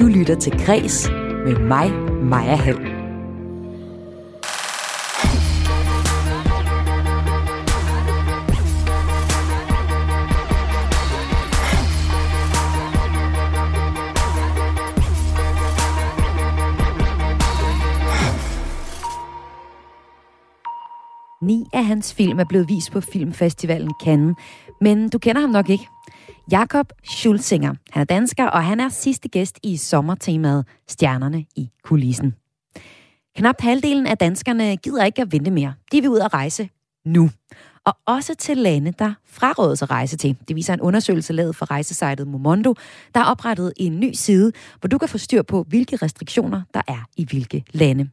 Du lytter til Græs med mig, Maja Hall. Ni af hans film er blevet vist på Filmfestivalen Cannes, men du kender ham nok ikke. Jakob Schulzinger. Han er dansker, og han er sidste gæst i sommertemaet Stjernerne i kulissen. Knap halvdelen af danskerne gider ikke at vente mere. De vil ud at rejse nu. Og også til lande, der frarådes at rejse til. Det viser en undersøgelse lavet for rejsesejtet Momondo, der har oprettet en ny side, hvor du kan få styr på, hvilke restriktioner der er i hvilke lande.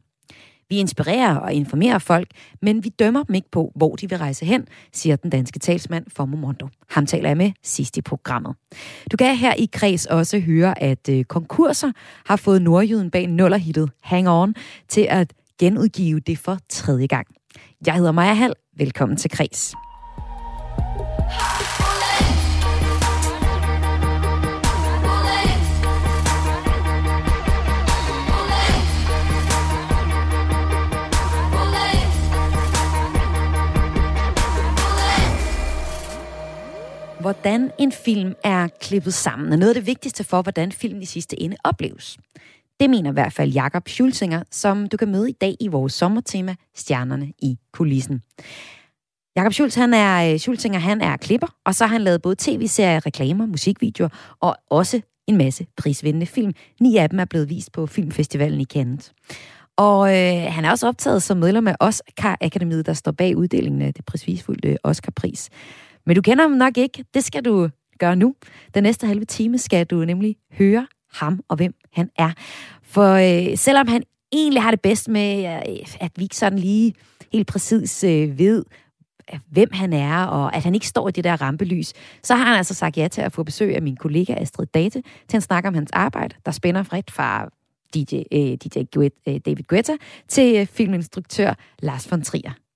Vi inspirerer og informerer folk, men vi dømmer dem ikke på, hvor de vil rejse hen, siger den danske talsmand for Momondo. Ham taler jeg med sidst i programmet. Du kan her i kreds også høre, at øh, konkurser har fået nordjyden bag nullerhittet Hang On til at genudgive det for tredje gang. Jeg hedder Maja Hall. Velkommen til kreds. Hvordan en film er klippet sammen, er noget af det vigtigste for, hvordan filmen i sidste ende opleves. Det mener i hvert fald Jakob Schulzinger, som du kan møde i dag i vores sommertema Stjernerne i kulissen. Jakob Schulz, han er, øh, Schulzinger, han er klipper, og så har han lavet både tv-serier, reklamer, musikvideoer og også en masse prisvindende film. Ni af dem er blevet vist på Filmfestivalen i Cannes. Og øh, han er også optaget som medlem af Oscar Akademiet, der står bag uddelingen af det prisvisfulde Oscar-pris. Men du kender ham nok ikke. Det skal du gøre nu. Den næste halve time skal du nemlig høre ham og hvem han er. For øh, selvom han egentlig har det bedst med, øh, at vi ikke sådan lige helt præcis øh, ved, øh, hvem han er, og at han ikke står i det der rampelys, så har han altså sagt ja til at få besøg af min kollega Astrid Date til at snakke om hans arbejde, der spænder frit fra DJ, øh, DJ øh, David Guetta til øh, filminstruktør Lars von Trier.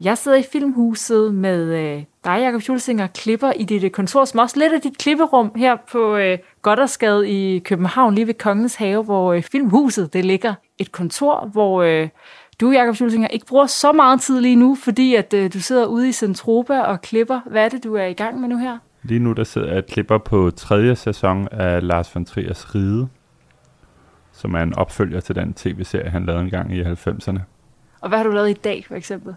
Jeg sidder i Filmhuset med øh, dig, Jacob Schulzinger, klipper i dit kontor, som også lidt af dit klipperum her på øh, Goddersgade i København, lige ved Kongens Have, hvor øh, Filmhuset det ligger. Et kontor, hvor øh, du, Jacob Schulzinger, ikke bruger så meget tid lige nu, fordi at øh, du sidder ude i Centropa og klipper. Hvad er det, du er i gang med nu her? Lige nu der sidder jeg og klipper på tredje sæson af Lars von Triers Ride, som er en opfølger til den tv-serie, han lavede en gang i 90'erne. Og hvad har du lavet i dag, for eksempel?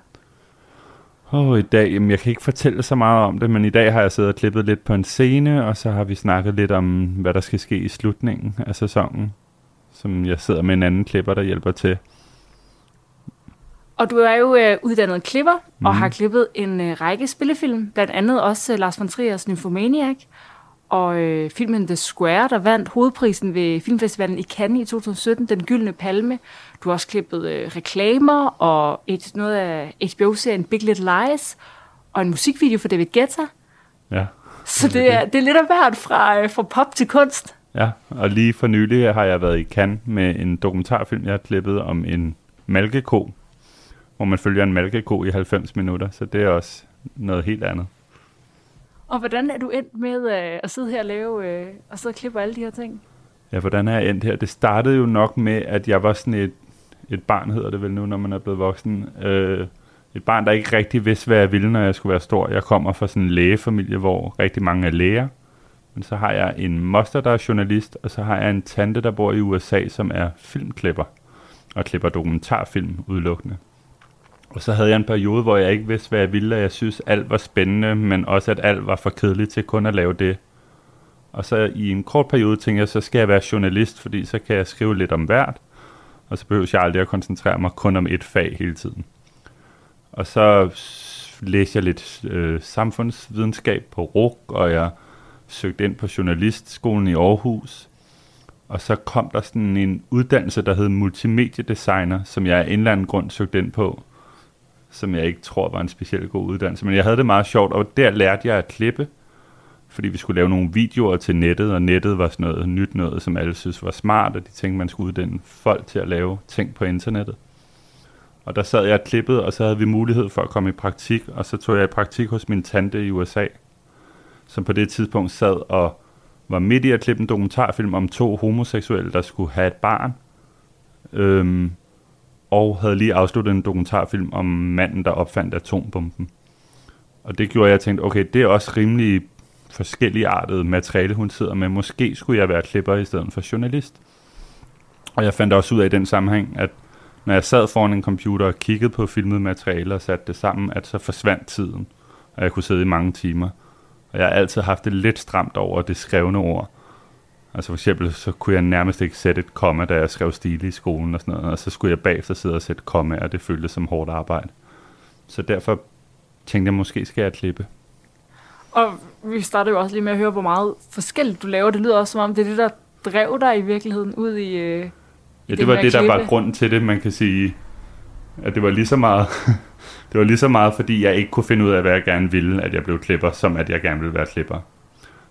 Åh, oh, i dag, jamen, jeg kan ikke fortælle så meget om det, men i dag har jeg siddet og klippet lidt på en scene, og så har vi snakket lidt om, hvad der skal ske i slutningen af sæsonen, som jeg sidder med en anden klipper, der hjælper til. Og du er jo øh, uddannet klipper, mm. og har klippet en øh, række spillefilm, blandt andet også øh, Lars von Triers Nymphomaniac, og øh, filmen The Square, der vandt hovedprisen ved Filmfestivalen i Cannes i 2017, Den Gyldne Palme. Du har også klippet øh, reklamer og et, noget af HBO-serien Big Little Lies, og en musikvideo for David Guetta. Ja. Så det er, det er lidt af hvert fra, øh, fra pop til kunst. Ja, og lige for nylig har jeg været i Cannes med en dokumentarfilm, jeg har klippet om en malkeko, hvor man følger en malkeko i 90 minutter, så det er også noget helt andet. Og hvordan er du endt med øh, at sidde her og lave, øh, og sidde og klippe alle de her ting? Ja, hvordan er jeg endt her? Det startede jo nok med, at jeg var sådan et, et barn, hedder det vel nu, når man er blevet voksen. Øh, et barn, der ikke rigtig vidste, hvad jeg ville, når jeg skulle være stor. Jeg kommer fra sådan en lægefamilie, hvor rigtig mange er læger. Men så har jeg en moster, der er journalist, og så har jeg en tante, der bor i USA, som er filmklipper og klipper dokumentarfilm udelukkende. Og så havde jeg en periode, hvor jeg ikke vidste, hvad jeg ville, og jeg synes, alt var spændende, men også, at alt var for kedeligt til kun at lave det. Og så i en kort periode tænkte jeg, så skal jeg være journalist, fordi så kan jeg skrive lidt om hvert, og så behøver jeg aldrig at koncentrere mig kun om et fag hele tiden. Og så læste jeg lidt øh, samfundsvidenskab på RUK, og jeg søgte ind på journalistskolen i Aarhus. Og så kom der sådan en uddannelse, der hed multimediedesigner, som jeg af en eller anden grund søgte ind på som jeg ikke tror var en specielt god uddannelse. Men jeg havde det meget sjovt, og der lærte jeg at klippe, fordi vi skulle lave nogle videoer til nettet, og nettet var sådan noget nyt noget, som alle synes var smart, og de tænkte, man skulle uddanne folk til at lave ting på internettet. Og der sad jeg og klippede, og så havde vi mulighed for at komme i praktik, og så tog jeg i praktik hos min tante i USA, som på det tidspunkt sad og var midt i at klippe en dokumentarfilm om to homoseksuelle, der skulle have et barn. Øhm, og havde lige afsluttet en dokumentarfilm om manden, der opfandt atombomben. Og det gjorde, at jeg tænkte, okay, det er også rimelig forskellige artede materiale, hun sidder med. Måske skulle jeg være klipper i stedet for journalist. Og jeg fandt også ud af i den sammenhæng, at når jeg sad foran en computer og kiggede på filmet materiale og satte det sammen, at så forsvandt tiden, og jeg kunne sidde i mange timer. Og jeg har altid haft det lidt stramt over det skrevne ord. Altså for eksempel, så kunne jeg nærmest ikke sætte et komma, da jeg skrev stile i skolen og sådan noget, og så skulle jeg bagefter sidde og sætte komma, og det føltes som hårdt arbejde. Så derfor tænkte jeg, måske skal jeg klippe. Og vi starter jo også lige med at høre, hvor meget forskelligt du laver. Det lyder også som om, det er det, der drev dig i virkeligheden ud i, øh, Ja, det, det var det, der var grunden til det, man kan sige, at det var lige så meget, det var lige så meget, fordi jeg ikke kunne finde ud af, hvad jeg gerne ville, at jeg blev klipper, som at jeg gerne ville være klipper.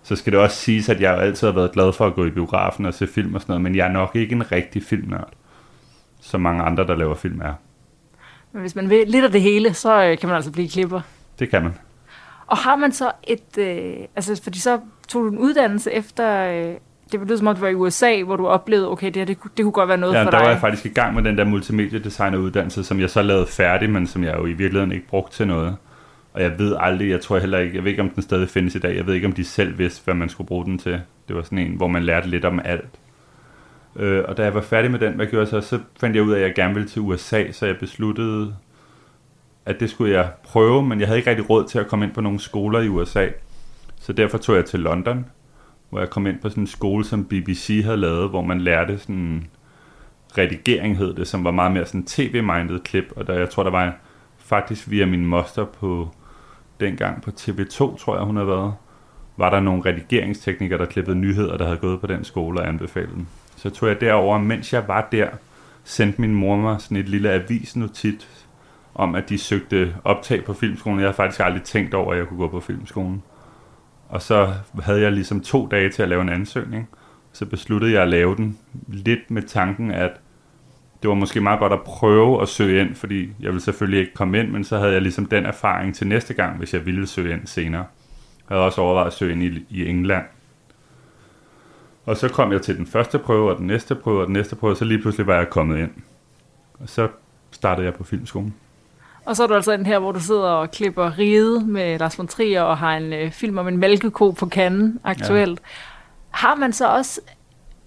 Så skal det også siges, at jeg altid har været glad for at gå i biografen og se film og sådan noget, men jeg er nok ikke en rigtig filmnørd, som mange andre, der laver film er. Men hvis man vil lidt af det hele, så øh, kan man altså blive klipper. Det kan man. Og har man så et... Øh, altså, fordi så tog du en uddannelse efter... Øh, det lyder som om, du var i USA, hvor du oplevede, okay, det her, det, kunne- det kunne godt være noget Ja, for der dig. var jeg faktisk i gang med den der multimediedesigneruddannelse, som jeg så lavede færdig, men som jeg jo i virkeligheden ikke brugte til noget. Og jeg ved aldrig, jeg tror heller ikke, jeg ved ikke, om den stadig findes i dag. Jeg ved ikke, om de selv vidste, hvad man skulle bruge den til. Det var sådan en, hvor man lærte lidt om alt. Øh, og da jeg var færdig med den, hvad gjorde jeg så? Så fandt jeg ud af, at jeg gerne ville til USA, så jeg besluttede, at det skulle jeg prøve, men jeg havde ikke rigtig råd til at komme ind på nogle skoler i USA. Så derfor tog jeg til London, hvor jeg kom ind på sådan en skole, som BBC havde lavet, hvor man lærte sådan redigering hed det, som var meget mere sådan tv-minded klip, og der, jeg tror, der var faktisk via min moster på dengang på TV2, tror jeg, hun havde været, var der nogle redigeringsteknikere, der klippede nyheder, der havde gået på den skole og anbefalet dem. Så tog jeg derover, mens jeg var der, sendte min mor mig sådan et lille avisnotit om, at de søgte optag på filmskolen. Jeg havde faktisk aldrig tænkt over, at jeg kunne gå på filmskolen. Og så havde jeg ligesom to dage til at lave en ansøgning. Så besluttede jeg at lave den lidt med tanken, at det var måske meget godt at prøve at søge ind, fordi jeg ville selvfølgelig ikke komme ind, men så havde jeg ligesom den erfaring til næste gang, hvis jeg ville søge ind senere. Jeg havde også overvejet at søge ind i, i England. Og så kom jeg til den første prøve, og den næste prøve, og den næste prøve, og så lige pludselig var jeg kommet ind. Og så startede jeg på filmskolen. Og så er du altså den her, hvor du sidder og klipper ride med Lars von Trier og har en øh, film om en mælkeko på kanden aktuelt. Ja. Har man så også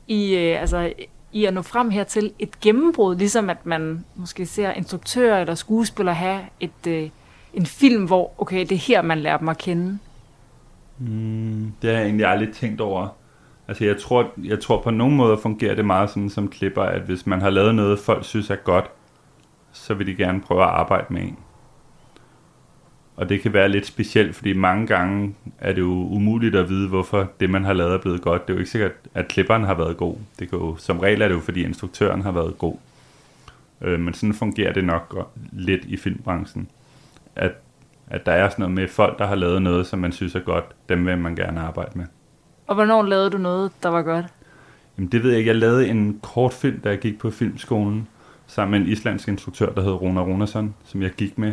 i, øh, altså, i at nå frem hertil et gennembrud, ligesom at man måske ser instruktører eller skuespillere have et, øh, en film, hvor okay, det er her, man lærer dem at kende? Mm, det har jeg egentlig aldrig tænkt over. Altså jeg tror, jeg tror på nogle måder fungerer det meget sådan som klipper, at hvis man har lavet noget, folk synes er godt, så vil de gerne prøve at arbejde med en. Og det kan være lidt specielt, fordi mange gange er det jo umuligt at vide, hvorfor det, man har lavet, er blevet godt. Det er jo ikke sikkert, at klipperen har været god. Det kan jo, som regel er det jo, fordi instruktøren har været god. Øh, men sådan fungerer det nok lidt i filmbranchen. At, at der er sådan noget med folk, der har lavet noget, som man synes er godt, dem vil man gerne arbejde med. Og hvornår lavede du noget, der var godt? Jamen det ved jeg ikke. Jeg lavede en kortfilm, da jeg gik på filmskolen, sammen med en islandsk instruktør, der hed Rona Runason, som jeg gik med.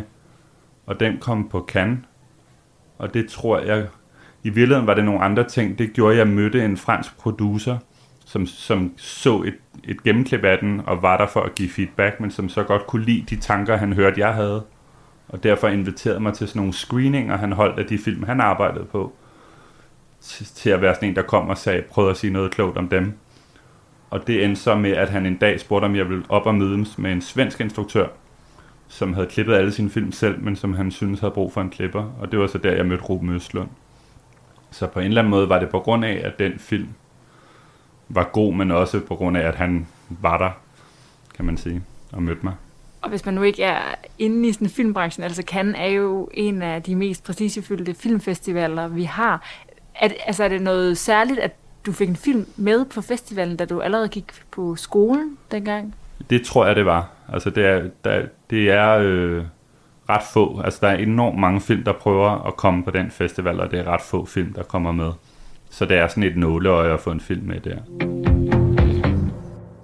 Og den kom på Cannes. Og det tror jeg... I virkeligheden var det nogle andre ting. Det gjorde, at jeg mødte en fransk producer, som, som så et, et gennemklip af den, og var der for at give feedback, men som så godt kunne lide de tanker, han hørte, jeg havde. Og derfor inviterede mig til sådan nogle screeninger, han holdt af de film, han arbejdede på. Til til at være sådan en, der kom og sagde, prøvede at sige noget klogt om dem. Og det endte så med, at han en dag spurgte, om jeg ville op og mødes med en svensk instruktør, som havde klippet alle sine film selv, men som han synes havde brug for en klipper. Og det var så der, jeg mødte Ruben Østlund. Så på en eller anden måde var det på grund af, at den film var god, men også på grund af, at han var der, kan man sige, og mødte mig. Og hvis man nu ikke er inde i sådan filmbranchen, altså Cannes er jo en af de mest prestigefyldte filmfestivaler, vi har. Er, det- altså er det noget særligt, at du fik en film med på festivalen, da du allerede gik på skolen dengang? Det tror jeg, det var. Altså, det er, der, det er øh, ret få. Altså, der er enormt mange film, der prøver at komme på den festival, og det er ret få film, der kommer med. Så det er sådan et nåleøje at få en film med der.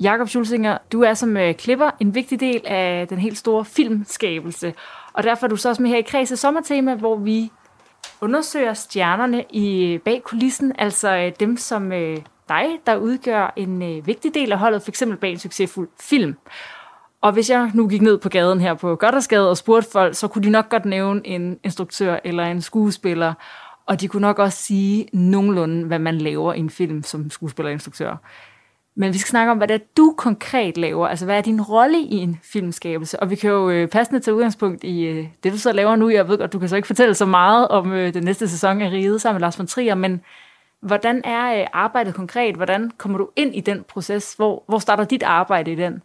Jakob Schulzinger, du er som øh, klipper en vigtig del af den helt store filmskabelse. Og derfor er du så også med her i Kreds af Sommertema, hvor vi undersøger stjernerne i bag kulissen, altså øh, dem som øh, dig, der udgør en øh, vigtig del af holdet, f.eks. bag en succesfuld film. Og hvis jeg nu gik ned på gaden her på Goddersgade og spurgte folk, så kunne de nok godt nævne en instruktør eller en skuespiller, og de kunne nok også sige nogenlunde, hvad man laver i en film som skuespiller og instruktør. Men vi skal snakke om, hvad det er, du konkret laver. Altså, hvad er din rolle i en filmskabelse? Og vi kan jo øh, passende tage udgangspunkt i øh, det, du så laver nu. Jeg ved godt, du kan så ikke fortælle så meget om øh, den næste sæson af Riget sammen med Lars von Trier, men hvordan er øh, arbejdet konkret? Hvordan kommer du ind i den proces? Hvor, hvor starter dit arbejde i den?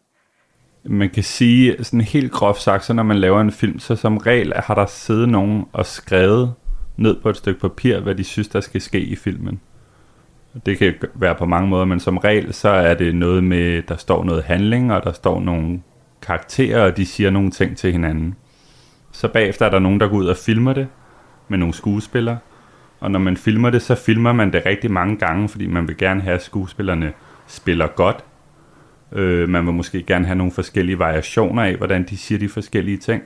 Man kan sige, sådan helt groft sagt, så når man laver en film, så som regel har der siddet nogen og skrevet ned på et stykke papir, hvad de synes, der skal ske i filmen. Det kan være på mange måder, men som regel, så er det noget med, der står noget handling, og der står nogle karakterer, og de siger nogle ting til hinanden. Så bagefter er der nogen, der går ud og filmer det med nogle skuespillere. Og når man filmer det, så filmer man det rigtig mange gange, fordi man vil gerne have, at skuespillerne spiller godt. Øh, man vil måske gerne have nogle forskellige variationer af, hvordan de siger de forskellige ting.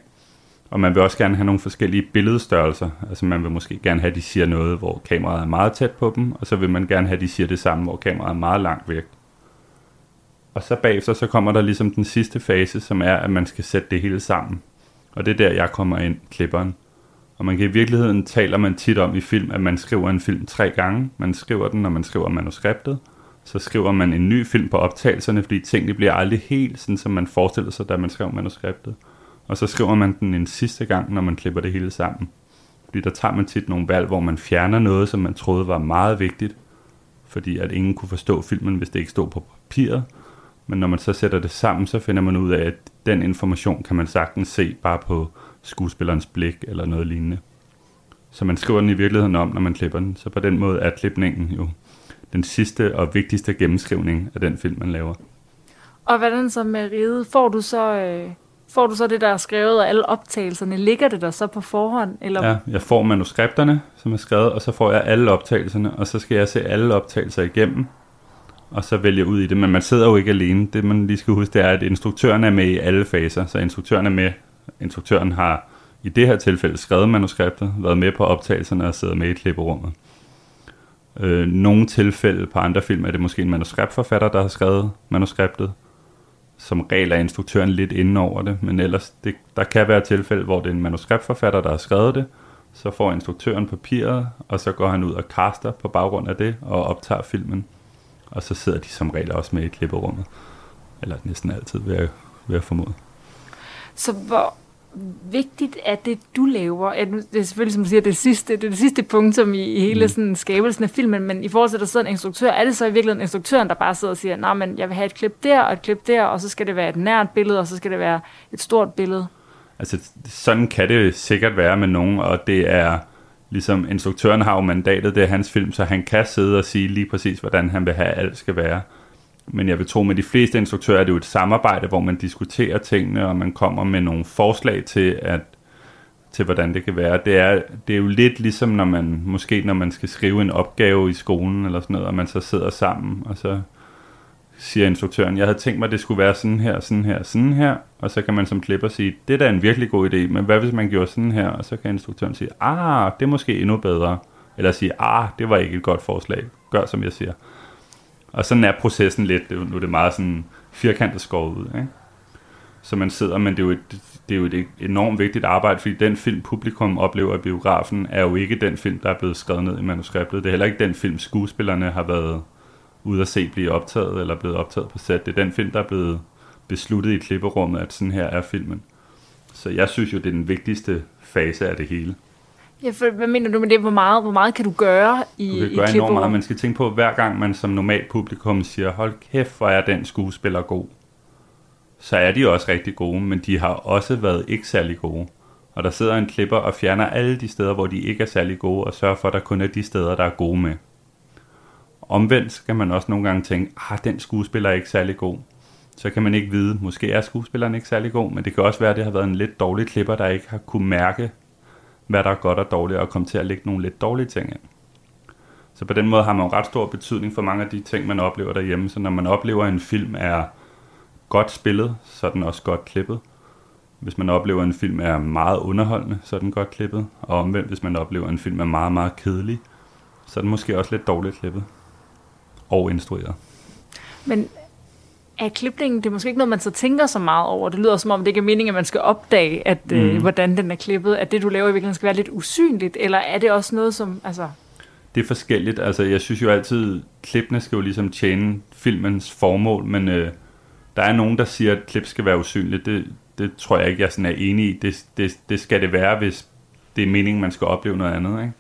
Og man vil også gerne have nogle forskellige billedstørrelser. Altså man vil måske gerne have, at de siger noget, hvor kameraet er meget tæt på dem, og så vil man gerne have, at de siger det samme, hvor kameraet er meget langt væk. Og så bagefter, så kommer der ligesom den sidste fase, som er, at man skal sætte det hele sammen. Og det er der, jeg kommer ind, klipperen. Og man kan i virkeligheden, taler man tit om i film, at man skriver en film tre gange. Man skriver den, når man skriver manuskriptet. Så skriver man en ny film på optagelserne, fordi tingene bliver aldrig helt sådan, som man forestiller sig, da man skrev manuskriptet og så skriver man den en sidste gang, når man klipper det hele sammen. Fordi der tager man tit nogle valg, hvor man fjerner noget, som man troede var meget vigtigt, fordi at ingen kunne forstå filmen, hvis det ikke stod på papiret. Men når man så sætter det sammen, så finder man ud af, at den information kan man sagtens se bare på skuespillerens blik eller noget lignende. Så man skriver den i virkeligheden om, når man klipper den. Så på den måde er klipningen jo den sidste og vigtigste gennemskrivning af den film, man laver. Og hvordan så med ride? Får du så øh, Får du så det, der er skrevet, og alle optagelserne, ligger det der så på forhånd? Eller? Ja, jeg får manuskripterne, som er skrevet, og så får jeg alle optagelserne, og så skal jeg se alle optagelser igennem, og så vælge ud i det. Men man sidder jo ikke alene. Det man lige skal huske, det er, at instruktøren er med i alle faser, så instruktøren er med. Instruktøren har i det her tilfælde skrevet manuskriptet, været med på optagelserne og siddet med i klipperummet. Øh, nogle tilfælde på andre film er det måske en manuskriptforfatter, der har skrevet manuskriptet, som regel er instruktøren lidt inde over det, men ellers, det, der kan være tilfælde, hvor det er en manuskriptforfatter, der har skrevet det, så får instruktøren papiret, og så går han ud og caster på baggrund af det, og optager filmen. Og så sidder de som regel også med i klipperummet. Eller næsten altid, vil jeg, vil jeg formode. Så hvor, vigtigt er det, du laver? Det er selvfølgelig, som du siger, det sidste, det, er det sidste punktum i, i hele mm. sådan, skabelsen af filmen, men i forhold til, at der sidder en instruktør, er det så i virkeligheden instruktøren, der bare sidder og siger, nej, men jeg vil have et klip der, og et klip der, og så skal det være et nært billede, og så skal det være et stort billede? Altså, sådan kan det sikkert være med nogen, og det er ligesom, instruktøren har jo mandatet, det er hans film, så han kan sidde og sige lige præcis, hvordan han vil have, at alt skal være. Men jeg vil tro, med de fleste instruktører er det jo et samarbejde, hvor man diskuterer tingene, og man kommer med nogle forslag til, at, til hvordan det kan være. Det er, det er jo lidt ligesom, når man, måske når man skal skrive en opgave i skolen, eller sådan noget, og man så sidder sammen, og så siger instruktøren, jeg havde tænkt mig, at det skulle være sådan her, sådan her, sådan her, og så kan man som klipper sige, det er da en virkelig god idé, men hvad hvis man gjorde sådan her, og så kan instruktøren sige, ah, det er måske endnu bedre, eller sige, ah, det var ikke et godt forslag, gør som jeg siger. Og sådan er processen lidt. Nu er det meget sådan firkantet skåret ud. Ikke? Så man sidder, men det er, jo et, det er jo et enormt vigtigt arbejde, fordi den film, publikum oplever i biografen, er jo ikke den film, der er blevet skrevet ned i manuskriptet. Det er heller ikke den film, skuespillerne har været ude at se blive optaget, eller blevet optaget på sæt. Det er den film, der er blevet besluttet i klipperummet, at sådan her er filmen. Så jeg synes jo, det er den vigtigste fase af det hele. Ja, for hvad mener du med det? Hvor meget, hvor meget kan du gøre i Du kan gøre enormt meget. Man skal tænke på, hver gang man som normalt publikum siger, hold kæft, hvor er den skuespiller god. Så er de også rigtig gode, men de har også været ikke særlig gode. Og der sidder en klipper og fjerner alle de steder, hvor de ikke er særlig gode, og sørger for, at der kun er de steder, der er gode med. Omvendt skal man også nogle gange tænke, ah, den skuespiller er ikke særlig god. Så kan man ikke vide, måske er skuespilleren ikke særlig god, men det kan også være, at det har været en lidt dårlig klipper, der ikke har kunne mærke, hvad der er godt og dårligt, og komme til at lægge nogle lidt dårlige ting ind. Så på den måde har man jo ret stor betydning for mange af de ting, man oplever derhjemme. Så når man oplever, at en film er godt spillet, så er den også godt klippet. Hvis man oplever, at en film er meget underholdende, så er den godt klippet. Og omvendt, hvis man oplever, at en film er meget, meget kedelig, så er den måske også lidt dårligt klippet. Og instrueret. Men er klipningen, det er måske ikke noget, man så tænker så meget over. Det lyder som om, det ikke er meningen, at man skal opdage, at, mm. øh, hvordan den er klippet. At det, du laver i virkeligheden, skal være lidt usynligt. Eller er det også noget, som... Altså... Det er forskelligt. Altså, jeg synes jo altid, klippene skal jo ligesom tjene filmens formål, men øh, der er nogen, der siger, at klip skal være usynligt. Det, det tror jeg ikke, jeg sådan er enig i. Det, det, det skal det være, hvis det er meningen, man skal opleve noget andet. Ikke?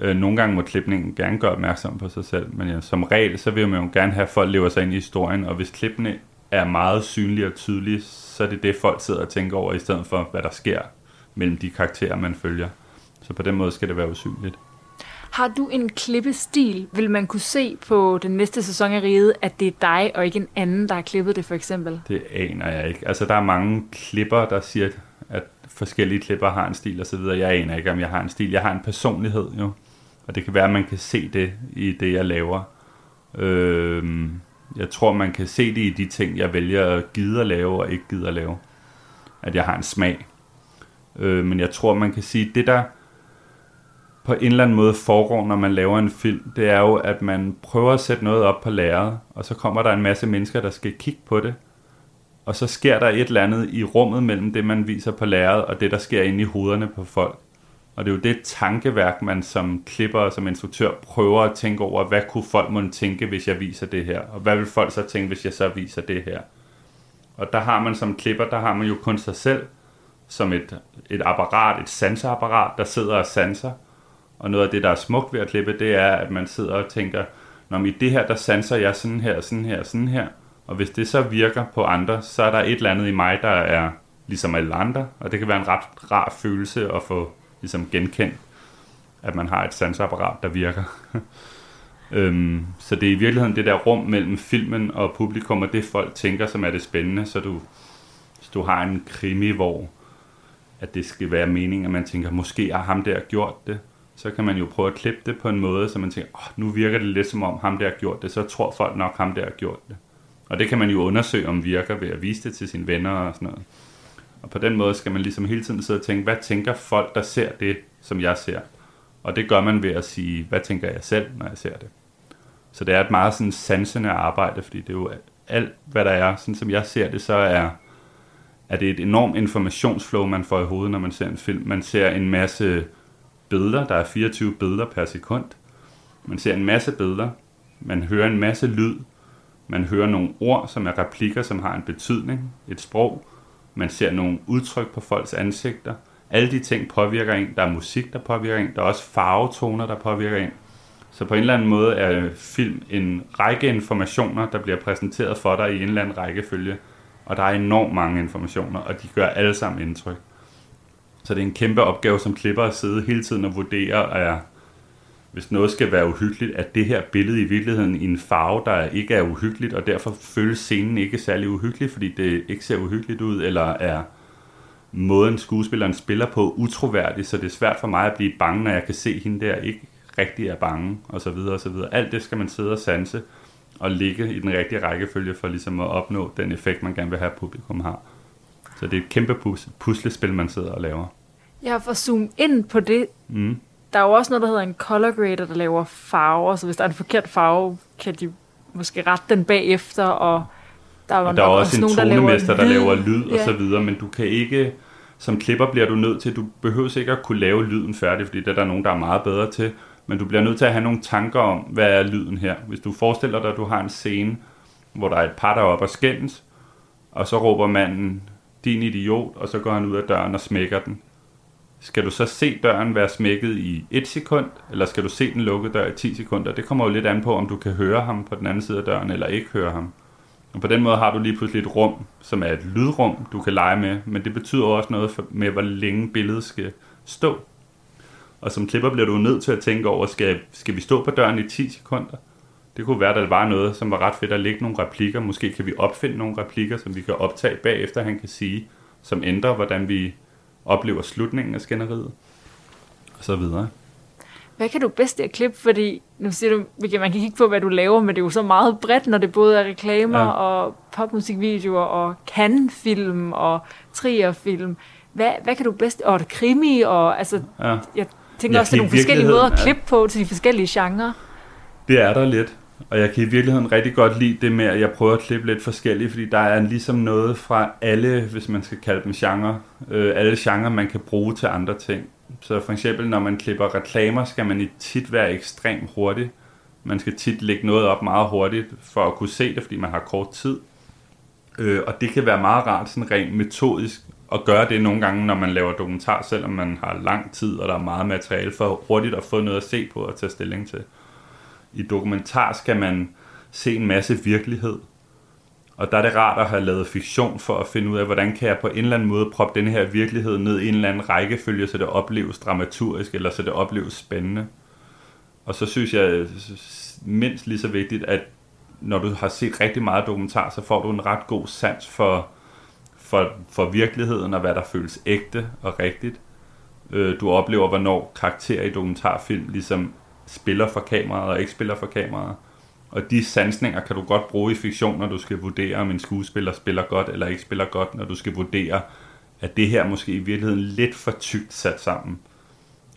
Øh, nogle gange må klipningen gerne gøre opmærksom på sig selv, men ja, som regel, så vil man jo gerne have, at folk lever sig ind i historien, og hvis klippene er meget synlige og tydelige, så er det det, folk sidder og tænker over, i stedet for, hvad der sker mellem de karakterer, man følger. Så på den måde skal det være usynligt. Har du en klippestil? Vil man kunne se på den næste sæson af Riget, at det er dig og ikke en anden, der har klippet det for eksempel? Det aner jeg ikke. Altså der er mange klipper, der siger, at forskellige klipper har en stil osv. Jeg aner ikke, om jeg har en stil. Jeg har en personlighed jo. Og det kan være, at man kan se det i det, jeg laver. Øh, jeg tror, man kan se det i de ting, jeg vælger at gide at lave og ikke gide at lave. At jeg har en smag. Øh, men jeg tror, man kan sige, at det der på en eller anden måde foregår, når man laver en film, det er jo, at man prøver at sætte noget op på lærredet, og så kommer der en masse mennesker, der skal kigge på det. Og så sker der et eller andet i rummet mellem det, man viser på lærredet, og det, der sker inde i hovederne på folk. Og det er jo det tankeværk, man som klipper og som instruktør prøver at tænke over, hvad kunne folk måtte tænke, hvis jeg viser det her? Og hvad vil folk så tænke, hvis jeg så viser det her? Og der har man som klipper, der har man jo kun sig selv som et, et apparat, et sanseapparat, der sidder og sanser. Og noget af det, der er smukt ved at klippe, det er, at man sidder og tænker, når i det her, der sanser jeg sådan her, sådan her, sådan her. Og hvis det så virker på andre, så er der et eller andet i mig, der er ligesom alle andre. Og det kan være en ret rar følelse at få ligesom genkende, at man har et sansapparat, der virker. øhm, så det er i virkeligheden det der rum mellem filmen og publikum, og det folk tænker, som er det spændende. Så du, hvis du har en krimi, hvor at det skal være meningen, at man tænker, måske har ham der gjort det, så kan man jo prøve at klippe det på en måde, så man tænker, oh, nu virker det lidt som om ham der har gjort det, så tror folk nok ham der har gjort det. Og det kan man jo undersøge, om virker ved at vise det til sine venner og sådan noget. Og på den måde skal man ligesom hele tiden sidde og tænke, hvad tænker folk, der ser det, som jeg ser? Og det gør man ved at sige, hvad tænker jeg selv, når jeg ser det? Så det er et meget sådan sansende arbejde, fordi det er jo alt, hvad der er. Sådan som jeg ser det, så er, er det et enormt informationsflow, man får i hovedet, når man ser en film. Man ser en masse billeder, der er 24 billeder per sekund. Man ser en masse billeder, man hører en masse lyd, man hører nogle ord, som er replikker, som har en betydning, et sprog, man ser nogle udtryk på folks ansigter. Alle de ting påvirker en. Der er musik, der påvirker en. Der er også farvetoner, der påvirker en. Så på en eller anden måde er film en række informationer, der bliver præsenteret for dig i en eller anden rækkefølge. Og der er enormt mange informationer, og de gør alle sammen indtryk. Så det er en kæmpe opgave som klipper at sidde hele tiden og vurdere, er, hvis noget skal være uhyggeligt, at det her billede i virkeligheden i en farve, der ikke er uhyggeligt, og derfor føles scenen ikke særlig uhyggelig, fordi det ikke ser uhyggeligt ud, eller er måden skuespilleren spiller på utroværdig, så det er svært for mig at blive bange, når jeg kan se hende der ikke rigtig er bange, og så videre, og så videre. Alt det skal man sidde og sanse og ligge i den rigtige rækkefølge for ligesom at opnå den effekt, man gerne vil have, at publikum har. Så det er et kæmpe puslespil, man sidder og laver. Ja, for at zoome ind på det, mm der er jo også noget, der hedder en color grader, der laver farver, så hvis der er en forkert farve, kan de måske rette den bagefter, og der er, og der er også, også en nogen, tonemester, der laver lyd, der laver lyd ja. og så videre, men du kan ikke, som klipper bliver du nødt til, du behøver ikke at kunne lave lyden færdig, fordi det er der nogen, der er meget bedre til, men du bliver nødt til at have nogle tanker om, hvad er lyden her. Hvis du forestiller dig, at du har en scene, hvor der er et par, der er op og skændes, og så råber manden, din idiot, og så går han ud af døren og smækker den skal du så se døren være smækket i et sekund, eller skal du se den lukkede dør i 10 sekunder? Det kommer jo lidt an på, om du kan høre ham på den anden side af døren, eller ikke høre ham. Og på den måde har du lige pludselig et rum, som er et lydrum, du kan lege med, men det betyder også noget med, hvor længe billedet skal stå. Og som klipper bliver du nødt til at tænke over, skal, skal vi stå på døren i 10 sekunder? Det kunne være, at der var noget, som var ret fedt at lægge nogle replikker. Måske kan vi opfinde nogle replikker, som vi kan optage bagefter, han kan sige, som ændrer, hvordan vi oplever slutningen af skænderiet, og så videre. Hvad kan du bedst at klippe? Fordi nu siger du, kan- man kan kigge på, hvad du laver, men det er jo så meget bredt, når det både er reklamer Ja. ja. og popmusikvideoer og Cannes-film og Trier-film. Hvad, hvad kan du bedst? Og krimi, og altså, Ja. jeg tænker Jeg også, det er kan i nogle forskellige måder at klippe på til de forskellige genrer. Det er der lidt. Og jeg kan i virkeligheden rigtig godt lide det med, at jeg prøver at klippe lidt forskelligt, fordi der er ligesom noget fra alle, hvis man skal kalde dem genre, øh, alle genre, man kan bruge til andre ting. Så for eksempel, når man klipper reklamer, skal man i tit være ekstremt hurtig. Man skal tit lægge noget op meget hurtigt for at kunne se det, fordi man har kort tid. Øh, og det kan være meget rart, sådan rent metodisk, at gøre det nogle gange, når man laver dokumentar, selvom man har lang tid, og der er meget materiale for hurtigt at få noget at se på og tage stilling til. I dokumentar skal man se en masse virkelighed, og der er det rart at have lavet fiktion for at finde ud af, hvordan kan jeg på en eller anden måde proppe den her virkelighed ned i en eller anden rækkefølge, så det opleves dramaturgisk, eller så det opleves spændende. Og så synes jeg øh, mindst lige så vigtigt, at når du har set rigtig meget dokumentar, så får du en ret god sans for, for, for virkeligheden og hvad der føles ægte og rigtigt. Øh, Du oplever, hvornår karakterer i dokumentarfilm ligesom spiller for kameraet og ikke spiller for kameraet. Og de sansninger kan du godt bruge i fiktion, når du skal vurdere, om en skuespiller spiller godt eller ikke spiller godt, når du skal vurdere, at det her måske i virkeligheden lidt for tykt sat sammen.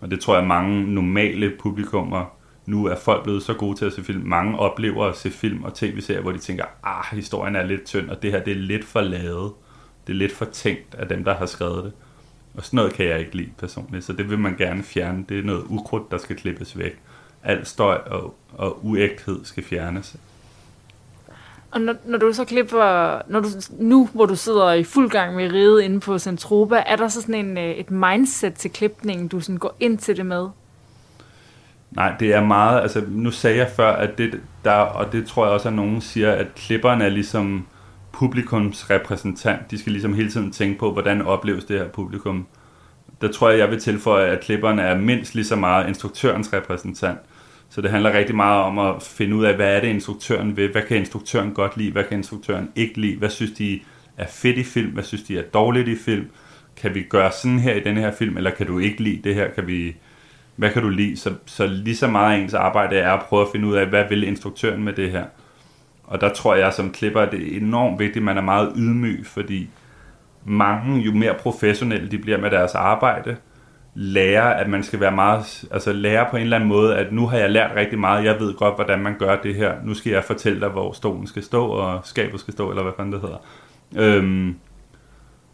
Og det tror jeg, mange normale publikummer, nu er folk blevet så gode til at se film, mange oplever at se film og tv-serier, hvor de tænker, ah, historien er lidt tynd, og det her det er lidt for lavet. Det er lidt for tænkt af dem, der har skrevet det. Og sådan noget kan jeg ikke lide personligt, så det vil man gerne fjerne. Det er noget ukrudt, der skal klippes væk. Al støj og, og uægthed skal fjernes. Og når, når du så klipper, når du, nu hvor du sidder i fuld gang med riget inde på Centropa, er der så sådan en, øh, et mindset til klipningen, du sådan går ind til det med? Nej, det er meget, altså nu sagde jeg før, at det der, og det tror jeg også, at nogen siger, at klipperen er ligesom publikums repræsentant. De skal ligesom hele tiden tænke på, hvordan opleves det her publikum. Der tror jeg, jeg vil tilføje, at klipperen er mindst lige så meget instruktørens repræsentant. Så det handler rigtig meget om at finde ud af, hvad er det instruktøren vil, hvad kan instruktøren godt lide, hvad kan instruktøren ikke lide, hvad synes de er fedt i film, hvad synes de er dårligt i film, kan vi gøre sådan her i denne her film, eller kan du ikke lide det her, kan vi, hvad kan du lide? Så, så lige så meget af ens arbejde er at prøve at finde ud af, hvad vil instruktøren med det her. Og der tror jeg som klipper, at det er enormt vigtigt, at man er meget ydmyg, fordi mange, jo mere professionelle de bliver med deres arbejde, lærer, at man skal være meget, altså lære på en eller anden måde, at nu har jeg lært rigtig meget, jeg ved godt, hvordan man gør det her, nu skal jeg fortælle dig, hvor stolen skal stå, og skabet skal stå, eller hvad fanden det hedder. Øhm,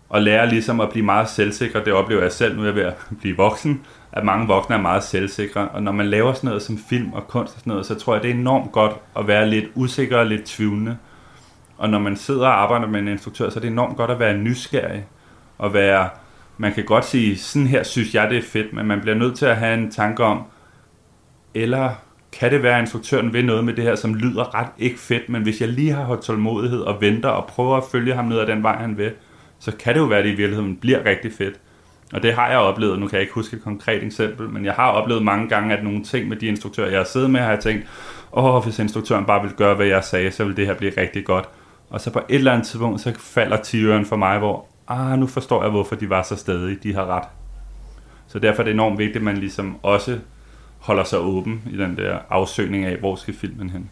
og lære ligesom at blive meget selvsikker, det oplever jeg selv, nu er jeg ved at blive voksen, at mange voksne er meget selvsikre, og når man laver sådan noget som film og kunst og sådan noget, så tror jeg, det er enormt godt at være lidt usikker og lidt tvivlende. Og når man sidder og arbejder med en instruktør, så er det enormt godt at være nysgerrig, og være, man kan godt sige, sådan her synes jeg, det er fedt, men man bliver nødt til at have en tanke om, eller kan det være, at instruktøren vil noget med det her, som lyder ret ikke fedt, men hvis jeg lige har holdt tålmodighed og venter og prøver at følge ham ned ad den vej, han vil, så kan det jo være, at det i virkeligheden bliver rigtig fedt. Og det har jeg oplevet, nu kan jeg ikke huske et konkret eksempel, men jeg har oplevet mange gange, at nogle ting med de instruktører, jeg har siddet med, har jeg tænkt, åh, hvis instruktøren bare vil gøre, hvad jeg sagde, så vil det her blive rigtig godt. Og så på et eller andet tidspunkt, så falder tiøren for mig, hvor, ah, nu forstår jeg, hvorfor de var så stadig, de har ret. Så derfor er det enormt vigtigt, at man ligesom også holder sig åben i den der afsøgning af, hvor skal filmen hen.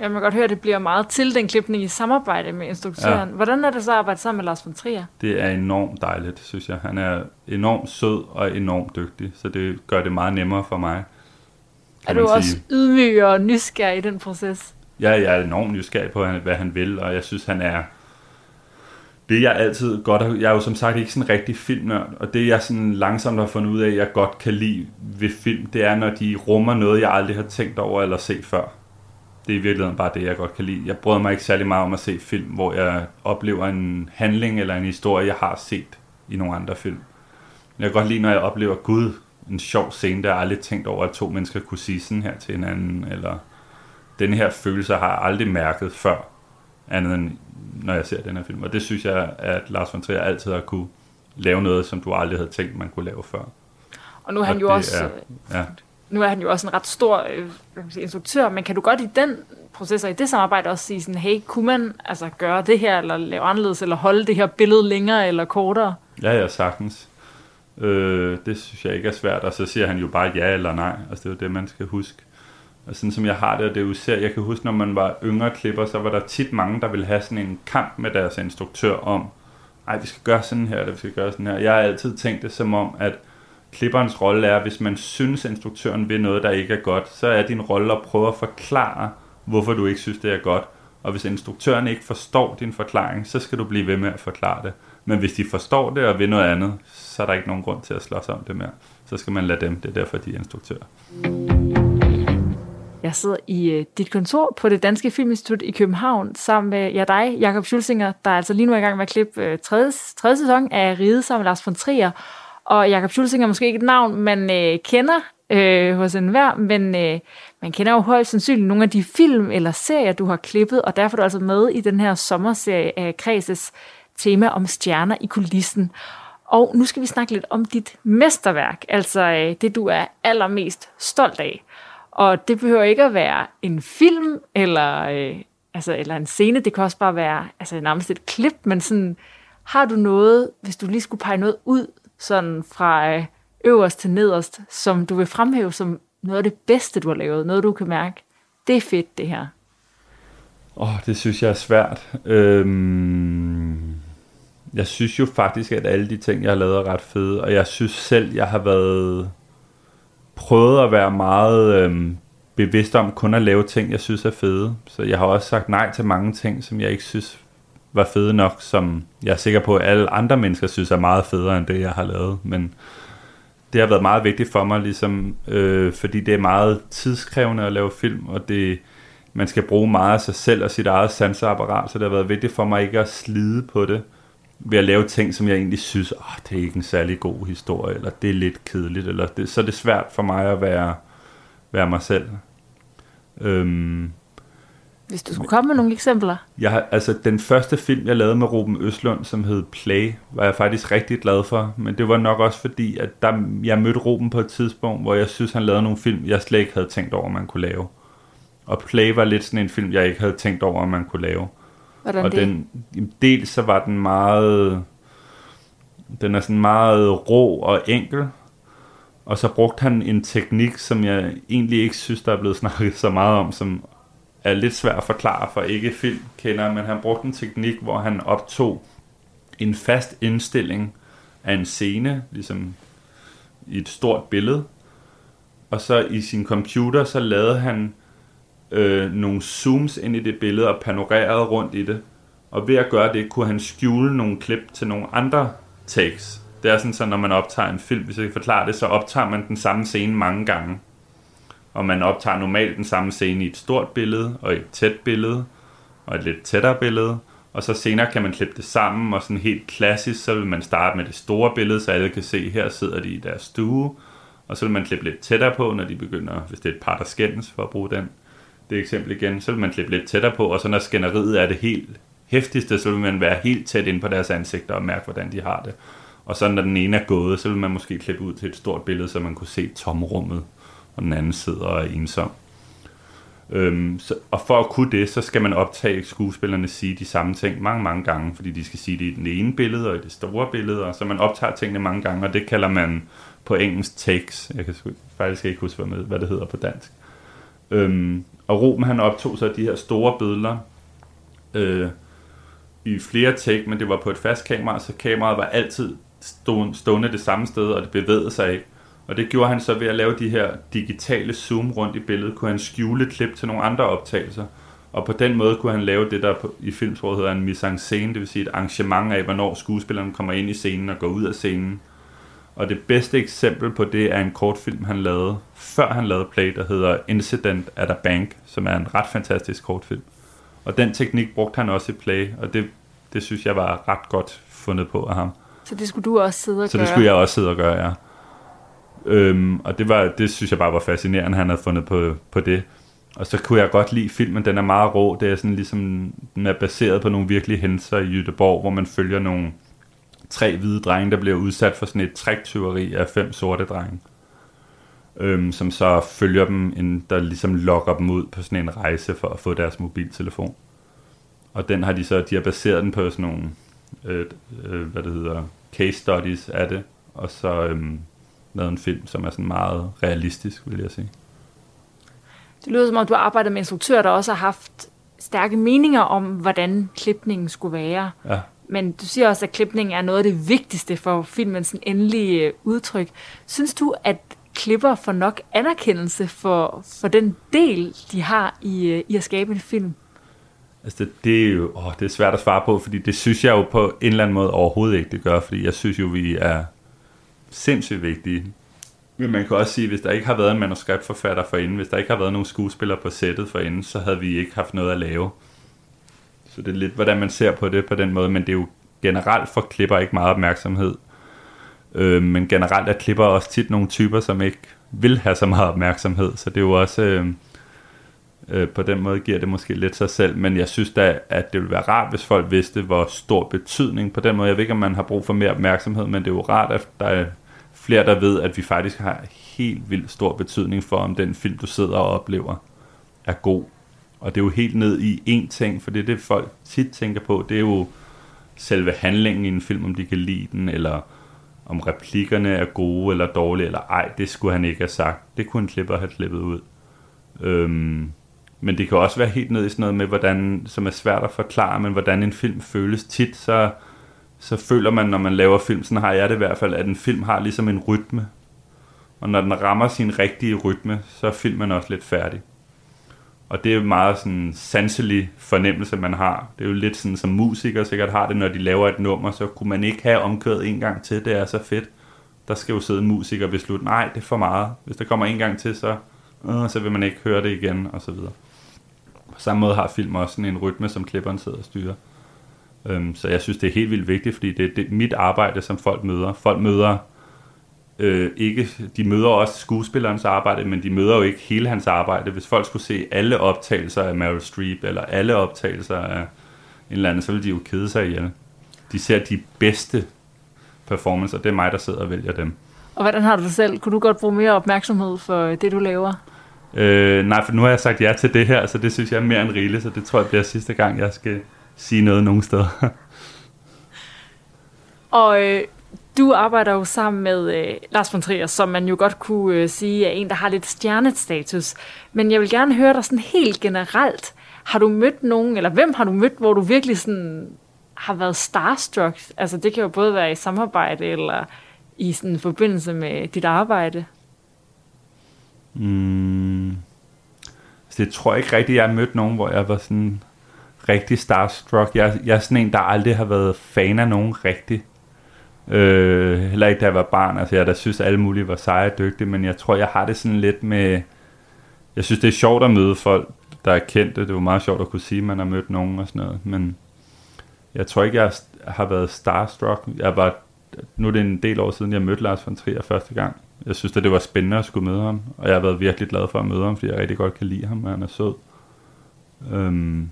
Jeg må godt høre, at det bliver meget til den klipning i samarbejde med instruktøren. Ja. Hvordan er det så at arbejde sammen med Lars von Trier? Det er enormt dejligt, synes jeg. Han er enormt sød og enormt dygtig, så det gør det meget nemmere for mig. Er kan du man også sige. ydmyg og nysgerrig i den proces? Ja, jeg er enormt nysgerrig på, hvad han vil, og jeg synes, han er... Det jeg altid godt. Jeg er jo som sagt ikke sådan en rigtig filmnørd, og det jeg sådan langsomt har fundet ud af, jeg godt kan lide ved film, det er, når de rummer noget, jeg aldrig har tænkt over eller set før. Det er i virkeligheden bare det, jeg godt kan lide. Jeg bryder mig ikke særlig meget om at se film, hvor jeg oplever en handling eller en historie, jeg har set i nogle andre film. Jeg kan godt lide, når jeg oplever, gud, en sjov scene, der jeg aldrig tænkt over, at to mennesker kunne sige sådan her til hinanden, eller den her følelse har jeg aldrig mærket før, andet end når jeg ser den her film. Og det synes jeg, at Lars von Trier altid har kunne lave noget, som du aldrig havde tænkt, man kunne lave før. Og nu er han Og jo også... er- ja. Nu er han jo også en ret stor øh, instruktør, men kan du godt i den proces og i det samarbejde også sige sådan, hey, kunne man altså gøre det her, eller lave anderledes, eller holde det her billede længere eller kortere? Ja, ja, sagtens. Øh, det synes jeg ikke er svært, og så siger han jo bare ja eller nej. Altså det er jo det, man skal huske. Og sådan som jeg har det, og det er jo især, jeg kan huske, når man var yngre klipper, så var der tit mange, der ville have sådan en kamp med deres instruktør om, ej, vi skal gøre sådan her, eller vi skal gøre sådan her. Jeg har altid tænkt det som om, at klipperens rolle er, hvis man synes, instruktøren vil noget, der ikke er godt, så er din rolle at prøve at forklare, hvorfor du ikke synes, det er godt. Og hvis instruktøren ikke forstår din forklaring, så skal du blive ved med at forklare det. Men hvis de forstår det og vil noget andet, så er der ikke nogen grund til at slås om det mere. Så skal man lade dem. Det er derfor, de er instruktører. Jeg sidder i øh, dit kontor på det Danske Filminstitut i København sammen med ja, dig, Jakob Schulzinger, der er altså lige nu er i gang med at klippe øh, tredje, tredje sæson af Ride sammen med Lars von Trier. Og Jakob Schulzinger er måske ikke et navn, man øh, kender øh, hos enhver, men øh, man kender jo højst sandsynligt nogle af de film eller serier, du har klippet, og derfor er du altså med i den her sommerserie af Kreses tema om stjerner i kulissen. Og nu skal vi snakke lidt om dit mesterværk, altså øh, det, du er allermest stolt af. Og det behøver ikke at være en film eller, øh, altså, eller en scene, det kan også bare være altså, nærmest et klip, men sådan, har du noget, hvis du lige skulle pege noget ud, sådan fra øh, øverst til nederst, som du vil fremhæve som noget af det bedste, du har lavet, noget du kan mærke, det er fedt det her? Åh, oh, det synes jeg er svært. Øhm, jeg synes jo faktisk, at alle de ting, jeg har lavet, er ret fede, og jeg synes selv, jeg har været prøvet at være meget øhm, bevidst om kun at lave ting, jeg synes er fede. Så jeg har også sagt nej til mange ting, som jeg ikke synes var fede nok, som jeg er sikker på, at alle andre mennesker synes er meget federe end det, jeg har lavet. Men det har været meget vigtigt for mig, ligesom, øh, fordi det er meget tidskrævende at lave film, og det, man skal bruge meget af sig selv og sit eget sanseapparat, så det har været vigtigt for mig ikke at slide på det ved at lave ting, som jeg egentlig synes, oh, det er ikke en særlig god historie, eller det er lidt kedeligt, eller det, så er det svært for mig at være, være mig selv. Øhm, Hvis du skulle komme med nogle eksempler. Jeg altså, den første film, jeg lavede med Ruben Østlund, som hed Play, var jeg faktisk rigtig glad for, men det var nok også fordi, at der, jeg mødte Ruben på et tidspunkt, hvor jeg synes, han lavede nogle film, jeg slet ikke havde tænkt over, man kunne lave. Og Play var lidt sådan en film, jeg ikke havde tænkt over, man kunne lave. Hvordan og det? den, dels så var den meget, den er sådan meget rå og enkel, og så brugte han en teknik, som jeg egentlig ikke synes, der er blevet snakket så meget om, som er lidt svært at forklare for ikke filmkender, men han brugte en teknik, hvor han optog en fast indstilling af en scene, ligesom i et stort billede, og så i sin computer, så lavede han øh, nogle zooms ind i det billede og panorerede rundt i det. Og ved at gøre det, kunne han skjule nogle klip til nogle andre takes. Det er sådan, så når man optager en film, hvis jeg kan forklare det, så optager man den samme scene mange gange. Og man optager normalt den samme scene i et stort billede, og et tæt billede, og et lidt tættere billede. Og så senere kan man klippe det sammen, og sådan helt klassisk, så vil man starte med det store billede, så alle kan se, her sidder de i deres stue. Og så vil man klippe lidt tættere på, når de begynder, hvis det er et par, der skændes, for at bruge den det eksempel igen, så vil man klippe lidt tættere på, og så når skænderiet er det helt hæftigste, så vil man være helt tæt ind på deres ansigter og mærke, hvordan de har det. Og så når den ene er gået, så vil man måske klippe ud til et stort billede, så man kunne se tomrummet, og den anden sidder og er ensom. Øhm, så, og for at kunne det, så skal man optage skuespillerne sige de samme ting mange, mange gange, fordi de skal sige det i den ene billede og i det store billede, og så man optager tingene mange gange, og det kalder man på engelsk takes. Jeg kan faktisk ikke huske, hvad det hedder på dansk. Øhm, og Ruben han optog så de her store billeder øh, i flere take, men det var på et fast kamera, så kameraet var altid stående det samme sted, og det bevægede sig ikke. Og det gjorde han så ved at lave de her digitale zoom rundt i billedet, kunne han skjule klip til nogle andre optagelser. Og på den måde kunne han lave det, der i filmsproget hedder en mise en scène, det vil sige et arrangement af, hvornår skuespilleren kommer ind i scenen og går ud af scenen. Og det bedste eksempel på det er en kortfilm, han lavede, før han lavede Play, der hedder Incident at a Bank, som er en ret fantastisk kortfilm. Og den teknik brugte han også i Play, og det, det synes jeg var ret godt fundet på af ham. Så det skulle du også sidde og Så gøre? det skulle jeg også sidde og gøre, ja. Øhm, og det, var, det synes jeg bare var fascinerende, han havde fundet på, på det. Og så kunne jeg godt lide filmen, den er meget rå, det er sådan ligesom, den er baseret på nogle virkelige hændelser i Jødeborg, hvor man følger nogle tre hvide drenge, der bliver udsat for sådan et træktyveri af fem sorte drenge. Øhm, som så følger dem, en, der ligesom lokker dem ud på sådan en rejse for at få deres mobiltelefon. Og den har de så, de har baseret den på sådan nogle, øh, øh, hvad det hedder, case studies af det. og så øhm, lavet en film, som er sådan meget realistisk, vil jeg sige. Det lyder som om, du har arbejdet med instruktører, der også har haft stærke meninger om, hvordan klipningen skulle være. Ja. Men du siger også, at klipningen er noget af det vigtigste for filmens endelige øh, udtryk. Synes du, at klipper får nok anerkendelse for, for den del, de har i, øh, i at skabe en film? Altså det, det er jo åh, det er svært at svare på, fordi det synes jeg jo på en eller anden måde overhovedet ikke, det gør, fordi jeg synes jo, vi er sindssygt vigtige. Men man kan også sige, hvis der ikke har været en manuskriptforfatter forinden, hvis der ikke har været nogen skuespillere på sættet forinden, så havde vi ikke haft noget at lave. Så det er lidt, hvordan man ser på det på den måde, men det er jo generelt for klipper ikke meget opmærksomhed. Øh, men generelt er klipper også tit nogle typer, som ikke vil have så meget opmærksomhed, så det er jo også... Øh, øh, på den måde giver det måske lidt sig selv, men jeg synes da, at det ville være rart, hvis folk vidste, hvor stor betydning på den måde. Jeg ved ikke, om man har brug for mere opmærksomhed, men det er jo rart, at der er flere, der ved, at vi faktisk har helt vildt stor betydning for, om den film, du sidder og oplever, er god. Og det er jo helt ned i én ting, for det er det, folk tit tænker på. Det er jo selve handlingen i en film, om de kan lide den, eller om replikkerne er gode eller dårlige, eller ej, det skulle han ikke have sagt. Det kunne en klipper have klippet ud. Øhm, men det kan også være helt ned i sådan noget med, hvordan, som er svært at forklare, men hvordan en film føles tit, så, så føler man, når man laver film, sådan har jeg det i hvert fald, at en film har ligesom en rytme. Og når den rammer sin rigtige rytme, så er filmen også lidt færdig. Og det er jo meget sådan sanselig fornemmelse, man har. Det er jo lidt sådan, som musikere sikkert har det, når de laver et nummer, så kunne man ikke have omkøret en gang til. Det er så fedt. Der skal jo sidde en musiker og beslutte, nej, det er for meget. Hvis der kommer en gang til, så, øh, så vil man ikke høre det igen, og så videre. På samme måde har film også sådan en rytme, som klipperen sidder og styrer. Øhm, så jeg synes, det er helt vildt vigtigt, fordi det er det, mit arbejde, som folk møder. Folk møder øh, ikke, de møder også skuespillerens arbejde, men de møder jo ikke hele hans arbejde. Hvis folk skulle se alle optagelser af Meryl Streep, eller alle optagelser af en eller anden, så ville de jo kede sig ihjel. De ser de bedste performancer, det er mig, der sidder og vælger dem. Og hvordan har du det selv? Kunne du godt bruge mere opmærksomhed for det, du laver? Øh, nej, for nu har jeg sagt ja til det her, så det synes jeg er mere end rigeligt, så det tror jeg bliver sidste gang, jeg skal sige noget nogen steder. og øh, du arbejder jo sammen med øh, Lars von Trier, som man jo godt kunne øh, sige er en, der har lidt stjernestatus. Men jeg vil gerne høre dig sådan helt generelt. Har du mødt nogen, eller hvem har du mødt, hvor du virkelig sådan har været starstruck? Altså det kan jo både være i samarbejde, eller i sådan forbindelse med dit arbejde. Mm. Så det tror jeg ikke rigtigt, jeg har mødt nogen, hvor jeg var sådan rigtig starstruck. Jeg, jeg er sådan en, der aldrig har været fan af nogen rigtig. Øh, heller ikke da jeg var barn. Altså jeg der synes, alle mulige var seje og dygtige, men jeg tror, jeg har det sådan lidt med... Jeg synes, det er sjovt at møde folk, der er kendte. Det var meget sjovt at kunne sige, at man har mødt nogen og sådan noget. Men jeg tror ikke, jeg har været starstruck. Jeg var, nu er det en del år siden, jeg mødte Lars von Trier første gang. Jeg synes, at det var spændende at skulle møde ham, og jeg har været virkelig glad for at møde ham, fordi jeg rigtig godt kan lide ham, og han er sød. Øhm,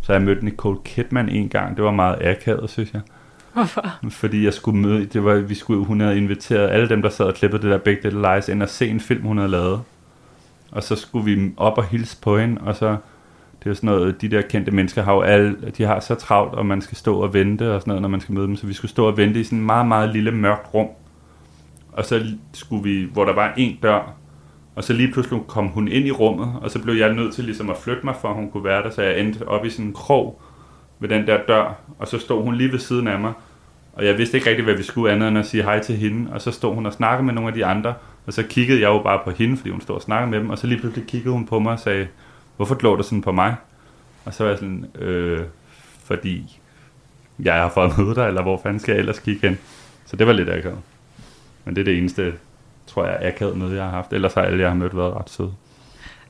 så jeg mødte Nicole Kidman en gang. Det var meget akavet, synes jeg. Hvorfor? Fordi jeg skulle møde, det var, vi skulle, hun havde inviteret alle dem, der sad og klippede det der Big Little Lies, ind og se en film, hun havde lavet. Og så skulle vi op og hilse på hende, og så, det er sådan noget, de der kendte mennesker har jo alle, de har så travlt, og man skal stå og vente og sådan noget, når man skal møde dem. Så vi skulle stå og vente i sådan en meget, meget lille mørkt rum. Og så skulle vi, hvor der var en dør, og så lige pludselig kom hun ind i rummet, og så blev jeg nødt til ligesom at flytte mig, for at hun kunne være der, så jeg endte op i sådan en krog ved den der dør, og så stod hun lige ved siden af mig, og jeg vidste ikke rigtig, hvad vi skulle andet end at sige hej til hende, og så stod hun og snakkede med nogle af de andre, og så kiggede jeg jo bare på hende, fordi hun stod og snakkede med dem, og så lige pludselig kiggede hun på mig og sagde, hvorfor glår du sådan på mig? Og så var jeg sådan, øh, fordi jeg har fået at møde dig, eller hvor fanden skal jeg ellers kigge hen? Så det var lidt akavet. Men det er det eneste, tror jeg, akavet møde, jeg har haft. Ellers har alle, jeg har mødt, været ret søde.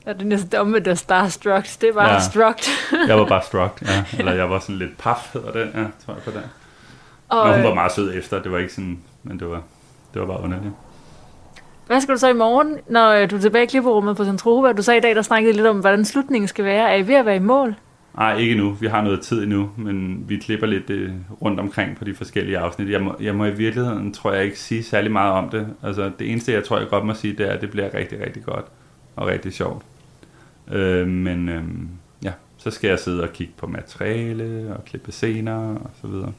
Ja, det næsten dumme, der starstruck. Det var ja. struck. jeg var bare struck, ja. Eller jeg var sådan lidt paf, hedder det, ja, tror jeg på det. Og, men hun var meget sød efter, det var ikke sådan, men det var, det var bare underligt. Hvad skal du så i morgen, når du er tilbage i klipperummet på Centropa? Du sagde i dag, der snakkede lidt om, hvordan slutningen skal være. Er I ved at være i mål? Nej, ikke nu. Vi har noget tid endnu, men vi klipper lidt uh, rundt omkring på de forskellige afsnit. Jeg må, jeg må i virkeligheden, tror jeg, ikke sige særlig meget om det. Altså, det eneste, jeg tror, jeg godt må sige, det er, at det bliver rigtig, rigtig godt og rigtig sjovt. Uh, men uh, ja, så skal jeg sidde og kigge på materiale og klippe scener og så videre.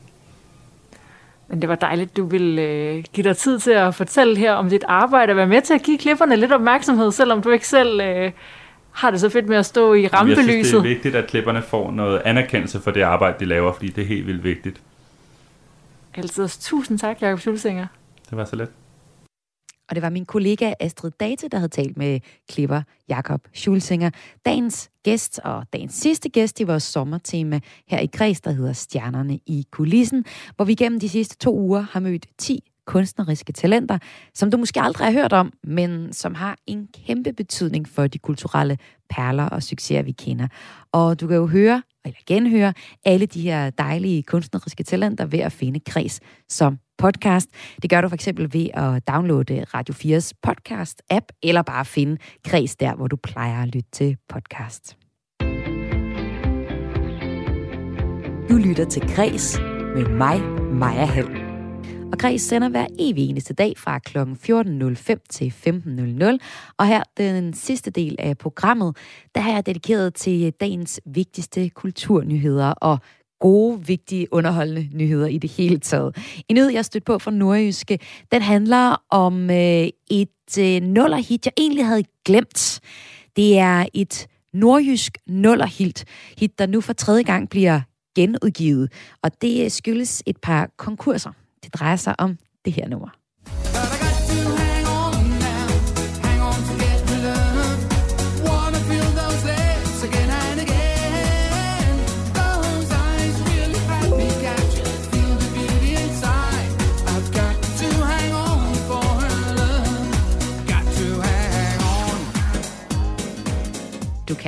Men det var dejligt, du ville øh, give dig tid til at fortælle her om dit arbejde og være med til at give klipperne lidt opmærksomhed, selvom du ikke selv øh, har det så fedt med at stå i rampelyset. Jeg synes, det er vigtigt, at klipperne får noget anerkendelse for det arbejde, de laver, fordi det er helt vildt vigtigt. Altid. Tusind tak, Jacob Schulzinger. Det var så let. Og det var min kollega Astrid Date, der havde talt med klipper Jakob Schulzinger. Dagens gæst og dagens sidste gæst i vores sommertema her i Græs, der hedder Stjernerne i kulissen, hvor vi gennem de sidste to uger har mødt 10 kunstneriske talenter, som du måske aldrig har hørt om, men som har en kæmpe betydning for de kulturelle perler og succeser, vi kender. Og du kan jo høre, eller genhøre, alle de her dejlige kunstneriske talenter ved at finde Kreds som podcast. Det gør du for eksempel ved at downloade Radio 4's podcast-app, eller bare finde Kreds der, hvor du plejer at lytte til podcast. Du lytter til Kres med mig, Maja Hall. Og Græs sender hver evig eneste dag fra kl. 14.05 til 15.00. Og her den sidste del af programmet, der har jeg dedikeret til dagens vigtigste kulturnyheder og gode, vigtige, underholdende nyheder i det hele taget. En nyhed, jeg stødt på fra Nordjyske, den handler om øh, et øh, nullerhit, jeg egentlig havde glemt. Det er et nordjysk nullerhit, hit, der nu for tredje gang bliver genudgivet. Og det øh, skyldes et par konkurser. Det drejer sig om det her nummer.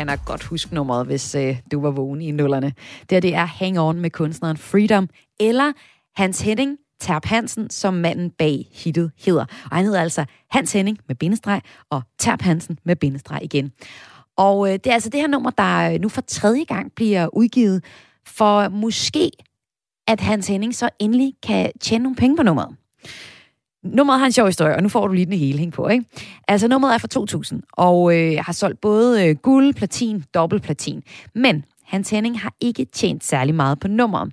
Kan nok godt huske nummeret, hvis øh, du var vågen i nullerne. Det, det er Hang On med kunstneren Freedom, eller Hans Henning Terp Hansen, som manden bag hittet hedder. Og han hedder altså Hans Henning med bindestreg, og Terp Hansen med bindestreg igen. Og øh, det er altså det her nummer, der øh, nu for tredje gang bliver udgivet, for måske at Hans Henning så endelig kan tjene nogle penge på nummeret. Nummeret har en sjov historie, og nu får du lige den hele hæng på, ikke? Altså, nummeret er fra 2000, og øh, har solgt både øh, guld, platin, dobbelt platin. Men Hans Henning har ikke tjent særlig meget på nummeret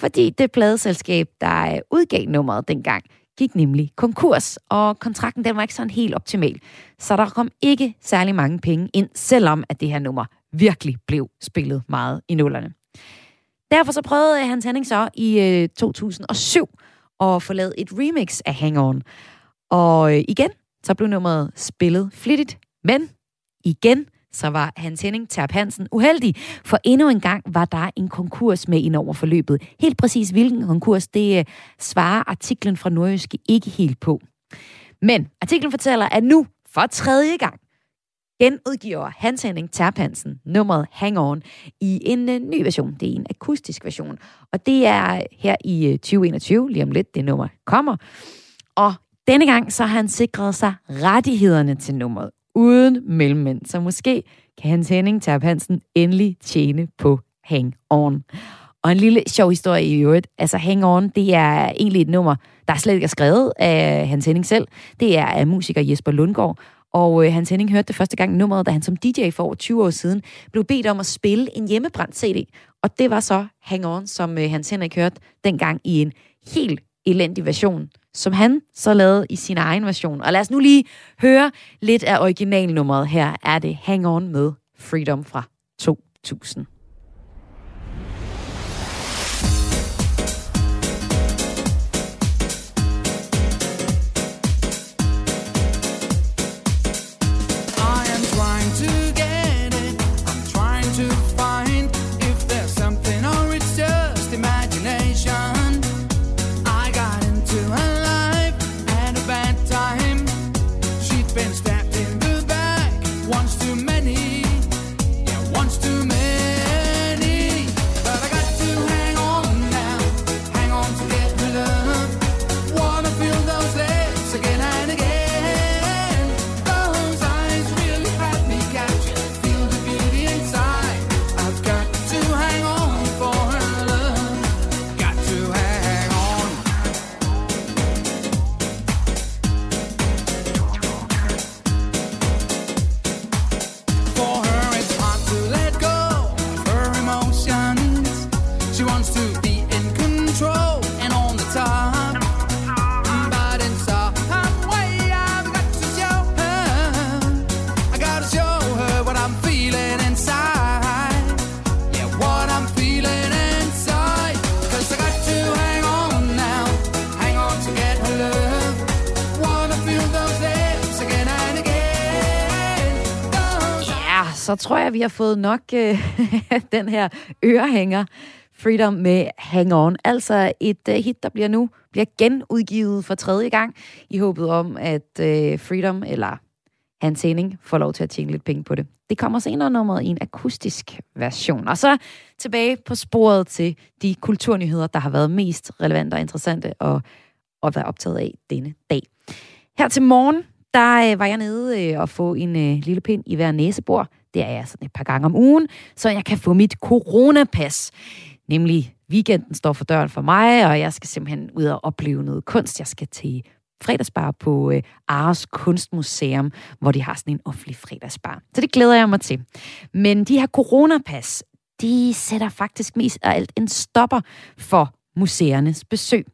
fordi det pladeselskab, der øh, udgav nummeret dengang, gik nemlig konkurs, og kontrakten den var ikke sådan helt optimal. Så der kom ikke særlig mange penge ind, selvom at det her nummer virkelig blev spillet meget i nullerne. Derfor så prøvede øh, Hans Henning så i øh, 2007 og få lavet et remix af Hang On. Og igen, så blev nummeret spillet flittigt, men igen så var Hans Henning Terp Hansen uheldig, for endnu en gang var der en konkurs med ind over forløbet. Helt præcis hvilken konkurs, det øh, svarer artiklen fra Nordjyske ikke helt på. Men artiklen fortæller, at nu for tredje gang genudgiver Hans Henning Terpansen nummeret Hang On i en øh, ny version. Det er en akustisk version. Og det er øh, her i øh, 2021, lige om lidt, det nummer kommer. Og denne gang så har han sikret sig rettighederne til nummeret uden mellemmænd. Så måske kan Hans Henning Terp Hansen endelig tjene på Hang On. Og en lille sjov historie i øvrigt. Altså Hang On, det er egentlig et nummer, der slet ikke er skrevet af Hans Henning selv. Det er af musiker Jesper Lundgaard. Og øh, Hans Henning hørte det første gang nummeret, da han som DJ for over 20 år siden blev bedt om at spille en hjemmebrændt CD. Og det var så Hang On, som øh, Hans Henrik hørte dengang i en helt elendig version som han så lavede i sin egen version. Og lad os nu lige høre lidt af originalnummeret. Her er det Hang On med Freedom fra 2000. She wants to be in control and on the top. But in some way, I've got to show her. I gotta show her what I'm feeling inside. Yeah, what I'm feeling inside. Cause I got to hang on now. Hang on to get her love. Wanna feel those lips again and again. Those ja, så tror jeg, vi har fået nok øh, den her ørehænger. Freedom med Hang On. Altså et uh, hit, der bliver nu bliver genudgivet for tredje gang i håbet om, at uh, Freedom eller Hans Henning får lov til at tjene lidt penge på det. Det kommer senere nummeret i en akustisk version. Og så tilbage på sporet til de kulturnyheder, der har været mest relevante og interessante at, at være optaget af denne dag. Her til morgen, der øh, var jeg nede øh, og få en øh, lille pind i hver næsebor. Det er jeg sådan et par gange om ugen, så jeg kan få mit coronapas. Nemlig weekenden står for døren for mig, og jeg skal simpelthen ud og opleve noget kunst. Jeg skal til fredagsbar på øh, Aros Kunstmuseum, hvor de har sådan en offentlig fredagsbar. Så det glæder jeg mig til. Men de her coronapas, de sætter faktisk mest af alt en stopper for museernes besøg.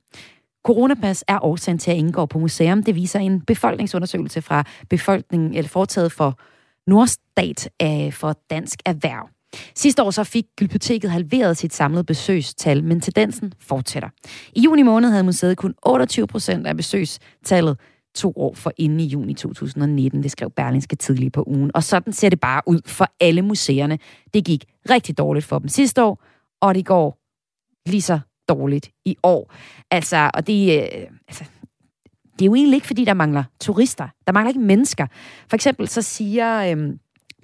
Coronapas er årsagen til at indgå på museum. Det viser en befolkningsundersøgelse fra befolkningen, eller foretaget for Nordstat øh, for Dansk Erhverv. Sidste år så fik Glyptoteket halveret sit samlede besøgstal, men tendensen fortsætter. I juni måned havde museet kun 28 procent af besøgstallet to år for inden i juni 2019. Det skrev Berlingske tidligere på ugen. Og sådan ser det bare ud for alle museerne. Det gik rigtig dårligt for dem sidste år, og det går lige så dårligt i år. Altså, og det, øh, altså, det er jo egentlig ikke, fordi der mangler turister. Der mangler ikke mennesker. For eksempel så siger øh,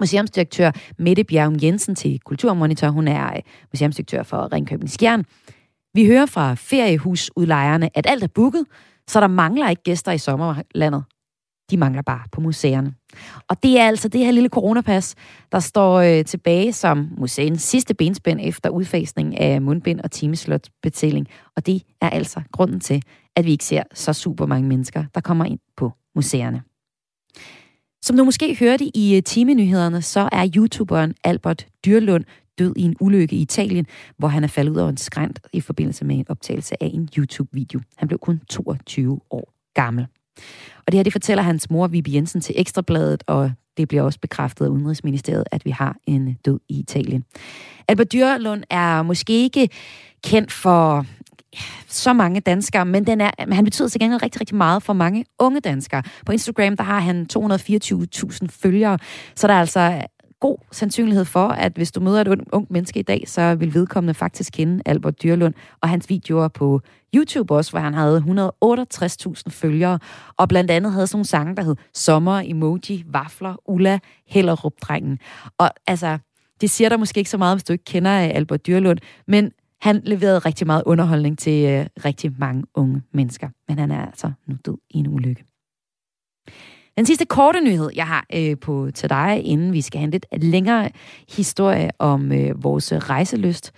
museumsdirektør Mette Bjerg Jensen til Kulturmonitor. Hun er øh, museumsdirektør for Ringkøbing Skjern. Vi hører fra feriehusudlejerne, at alt er booket, så der mangler ikke gæster i sommerlandet. De mangler bare på museerne. Og det er altså det her lille coronapas, der står øh, tilbage som museens sidste benspænd efter udfasning af mundbind og timeslotbetaling. Og det er altså grunden til, at vi ikke ser så super mange mennesker, der kommer ind på museerne. Som du måske hørte i øh, timenyhederne, så er YouTuberen Albert Dyrlund død i en ulykke i Italien, hvor han er faldet ud over en skrænt i forbindelse med en optagelse af en YouTube-video. Han blev kun 22 år gammel. Og det her, det fortæller hans mor, Vibi Jensen, til Ekstrabladet, og det bliver også bekræftet af Udenrigsministeriet, at vi har en øh, død i Italien. Albert Dyrlund er måske ikke kendt for så mange danskere, men den er, han betyder til gengæld rigtig, rigtig meget for mange unge danskere. På Instagram, der har han 224.000 følgere, så der er altså øh, god sandsynlighed for, at hvis du møder et ung menneske i dag, så vil vedkommende faktisk kende Albert Dyrlund og hans videoer på YouTube også, hvor han havde 168.000 følgere, og blandt andet havde sådan nogle sange, der hed Sommer, Emoji, Vafler, Ulla, Hellerup-drengen. Og altså, det siger der måske ikke så meget, hvis du ikke kender øh, Albert Dyrlund, men han leverede rigtig meget underholdning til øh, rigtig mange unge mennesker. Men han er altså nu død i en ulykke. Den sidste korte nyhed, jeg har øh, på til dig, inden vi skal have en lidt længere historie om øh, vores rejselyst,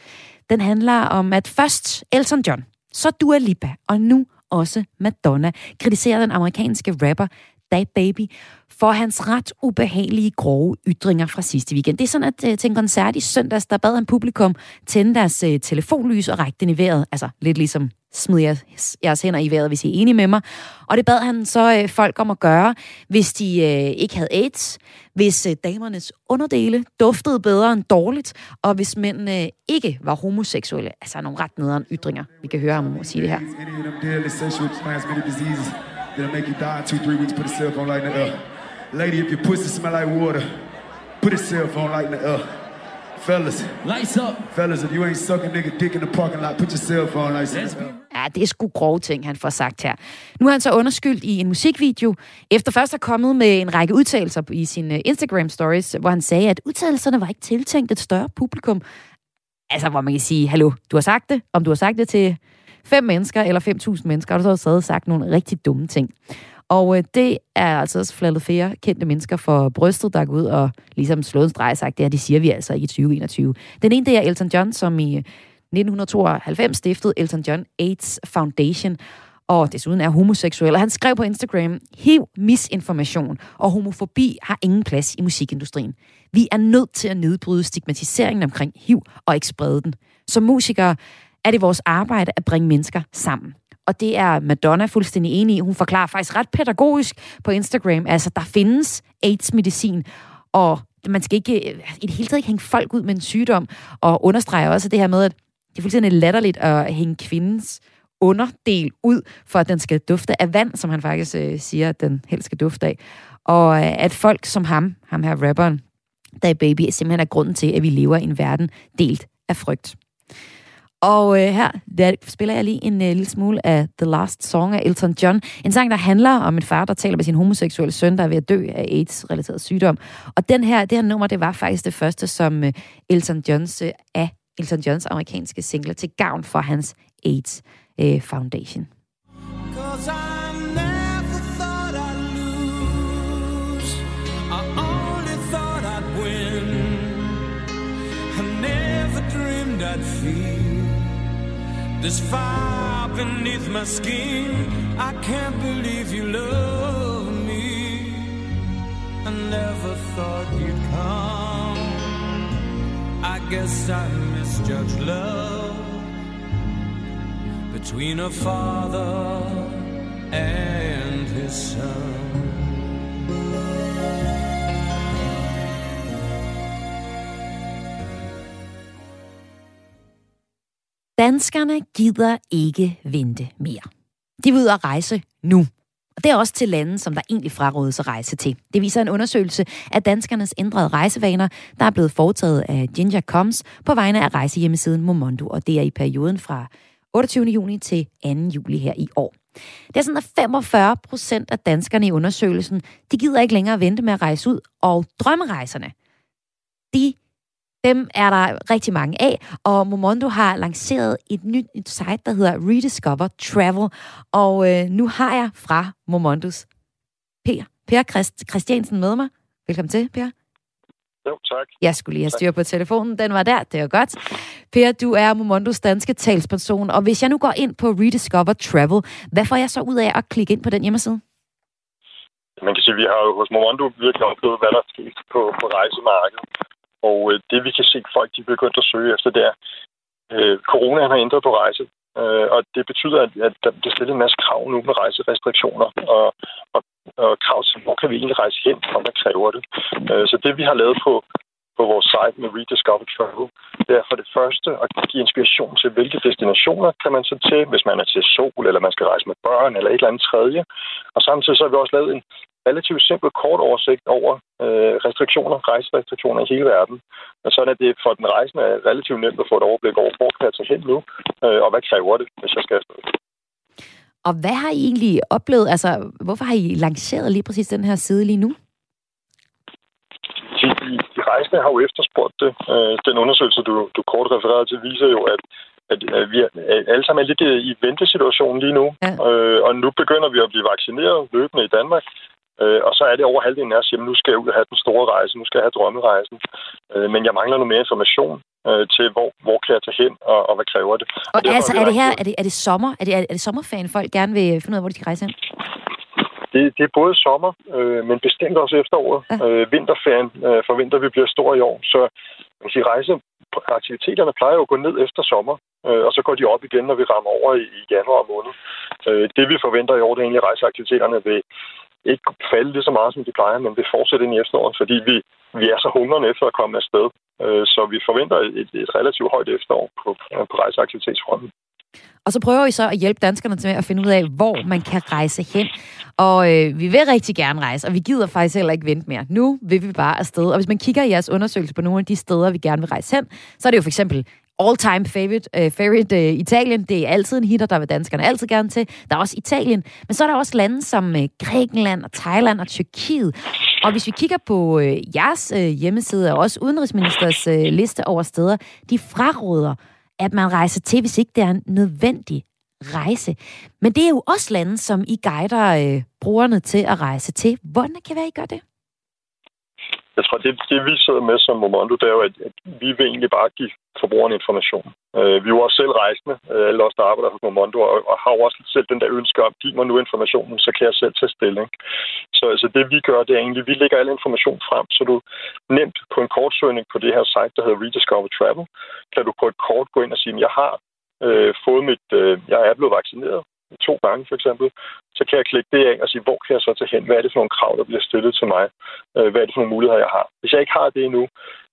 den handler om, at først Elton John, så Dua Lipa, og nu også Madonna, kritiserer den amerikanske rapper That Baby for hans ret ubehagelige, grove ytringer fra sidste weekend. Det er sådan, at øh, til en koncert i søndags, der bad han publikum tænde deres øh, telefonlys og række den i vejret. Altså lidt ligesom smid jeres, jeres hænder i vejret, hvis I er enige med mig. Og det bad han så øh, folk om at gøre, hvis de øh, ikke havde AIDS, hvis øh, damernes underdele duftede bedre end dårligt, og hvis mændene øh, ikke var homoseksuelle. Altså nogle ret nederen ytringer. Vi kan høre ham sige det her. That'll make you die in two, three weeks. Put a cell phone light in the air. Lady, if your pussy smell like water, put a cell phone light in the air. Fellas. Lights up. Fellas, if you ain't sucking nigga dick in the parking lot, put your cell phone lights air. Ja, det er sgu grove ting, han får sagt her. Nu er han så underskyldt i en musikvideo, efter først at kommet med en række udtalelser i sine Instagram stories, hvor han sagde, at udtalelserne var ikke tiltænkt et større publikum. Altså, hvor man kan sige, hallo, du har sagt det, om du har sagt det til fem mennesker eller 5.000 mennesker, og du så har sagt nogle rigtig dumme ting. Og øh, det er altså også flattet flere kendte mennesker for brystet, der er gået ud og ligesom slået en streg sagt, det her, det siger vi altså ikke i 2021. Den ene, det er Elton John, som i 1992 stiftede Elton John AIDS Foundation, og desuden er homoseksuel. Og han skrev på Instagram, hiv misinformation og homofobi har ingen plads i musikindustrien. Vi er nødt til at nedbryde stigmatiseringen omkring HIV og ikke sprede den. Som musikere er det vores arbejde at bringe mennesker sammen. Og det er Madonna fuldstændig enig i. Hun forklarer faktisk ret pædagogisk på Instagram, altså der findes AIDS-medicin, og man skal ikke øh, i det hele taget ikke hænge folk ud med en sygdom, og understreger også det her med, at det er fuldstændig latterligt at hænge kvindens underdel ud, for at den skal dufte af vand, som han faktisk øh, siger, at den helst skal dufte af. Og øh, at folk som ham, ham her rapperen, da baby simpelthen er grunden til, at vi lever i en verden delt af frygt. Og øh, her der spiller jeg lige en øh, lille smule af The Last Song af Elton John. En sang, der handler om en far, der taler med sin homoseksuelle søn, der er ved at dø af AIDS-relateret sygdom. Og den her, det her nummer, det var faktisk det første, som øh, Elton Johns øh, af Elton Johns amerikanske singler til gavn for hans AIDS øh, Foundation. I'd this fire beneath my skin. I can't believe you love me. I never thought you'd come. I guess I misjudged love between a father and his son. Danskerne gider ikke vente mere. De vil ud og rejse nu. Og det er også til lande, som der egentlig frarådes at rejse til. Det viser en undersøgelse af danskernes ændrede rejsevaner, der er blevet foretaget af Ginger Coms på vegne af rejsehjemmesiden Momondo, og det er i perioden fra 28. juni til 2. juli her i år. Det er sådan, at 45 procent af danskerne i undersøgelsen, de gider ikke længere vente med at rejse ud, og drømmerejserne, de dem er der rigtig mange af, og Momondo har lanceret et nyt et site, der hedder Rediscover Travel. Og øh, nu har jeg fra Momondos Per, per Christ, Christiansen med mig. Velkommen til, Per. Jo, tak. Jeg skulle lige have styr på telefonen. Den var der, det er godt. Per, du er Momondos danske talsperson, og hvis jeg nu går ind på Rediscover Travel, hvad får jeg så ud af at klikke ind på den hjemmeside? Man kan sige, at vi har jo hos Momondo virkelig oplevet, hvad der er sket på, på rejsemarkedet. Og øh, det vi kan se, folk de er begyndt at søge efter, det er, øh, corona har ændret på rejse. Øh, og det betyder, at, at der bliver stillet en masse krav nu med rejserestriktioner og, og, og krav til, hvor kan vi egentlig rejse hen, og hvad kræver det. Øh, så det vi har lavet på, på vores site med Rediscover Travel, det er for det første at give inspiration til, hvilke destinationer kan man så til, hvis man er til sol, eller man skal rejse med børn, eller et eller andet tredje. Og samtidig så har vi også lavet en relativt simpel kort oversigt over øh, restriktioner, rejserestriktioner i hele verden. Og sådan at det for den rejsende er relativt nemt at få et overblik over, hvor kan jeg tage hen nu, øh, og hvad kræver det, hvis jeg skal afsted. Og hvad har I egentlig oplevet? Altså, hvorfor har I lanceret lige præcis den her side lige nu? De, de rejsende har jo efterspurgt det. Øh, den undersøgelse, du, du kort refererede til, viser jo, at at, at vi er, alle sammen er lidt i ventesituationen lige nu. Ja. Øh, og nu begynder vi at blive vaccineret løbende i Danmark. Øh, og så er det over halvdelen af os, jamen nu skal jeg ud og have den store rejse, nu skal jeg have drømmerejsen. Øh, men jeg mangler noget mere information øh, til, hvor, hvor kan jeg tage hen, og, og hvad kræver det. Og, og altså, er det her, er det, er det sommer? Er det, er det sommerferien, folk gerne vil finde ud af, hvor de skal rejse hen? Det, det er både sommer, øh, men bestemt også efteråret. Ja. Øh, vinterferien øh, forventer vi bliver stor i år, så man kan sige, rejse aktiviteterne plejer jo at gå ned efter sommer, øh, og så går de op igen, når vi rammer over i, i januar måned. Øh, det vi forventer i år, det er egentlig, at rejseaktiviteterne vil ikke falde lige så meget, som de plejer, men vil fortsætte ind i efteråret, fordi vi, vi er så hungrende efter at komme afsted. Øh, så vi forventer et, et relativt højt efterår på, på rejseaktivitetsfronten. Og så prøver vi så at hjælpe danskerne til at finde ud af, hvor man kan rejse hen. Og øh, vi vil rigtig gerne rejse, og vi gider faktisk heller ikke vente mere. Nu vil vi bare afsted. Og hvis man kigger i jeres undersøgelse på nogle af de steder, vi gerne vil rejse hen, så er det jo for eksempel all-time favorite, uh, favorite uh, Italien. Det er altid en hitter, der vil danskerne altid gerne til. Der er også Italien. Men så er der også lande som uh, Grækenland og Thailand og Tyrkiet. Og hvis vi kigger på uh, jeres uh, hjemmeside og også udenrigsministers uh, liste over steder, de fraråder, at man rejser til, hvis ikke det er en nødvendig rejse. Men det er jo også lande, som I guider uh, brugerne til at rejse til. Hvordan kan være, I gør det? Jeg tror, det, det vi sidder med som Momondo, det er jo, at, at vi vil egentlig bare give forbrugerne information. Øh, vi er jo også selv rejsende, øh, alle os, der arbejder hos Momondo, og, og har jo også selv den der ønske om, giv mig nu informationen, så kan jeg selv tage stilling. Så altså, det vi gør, det er egentlig, vi lægger al information frem, så du nemt på en kortsøgning på det her site, der hedder Rediscover Travel, kan du på et kort gå ind og sige, jeg har øh, fået mit, øh, jeg er blevet vaccineret, to gange for eksempel, så kan jeg klikke det af og sige, hvor kan jeg så tage hen? Hvad er det for nogle krav, der bliver stillet til mig? Øh, hvad er det for nogle muligheder, jeg har? Hvis jeg ikke har det endnu,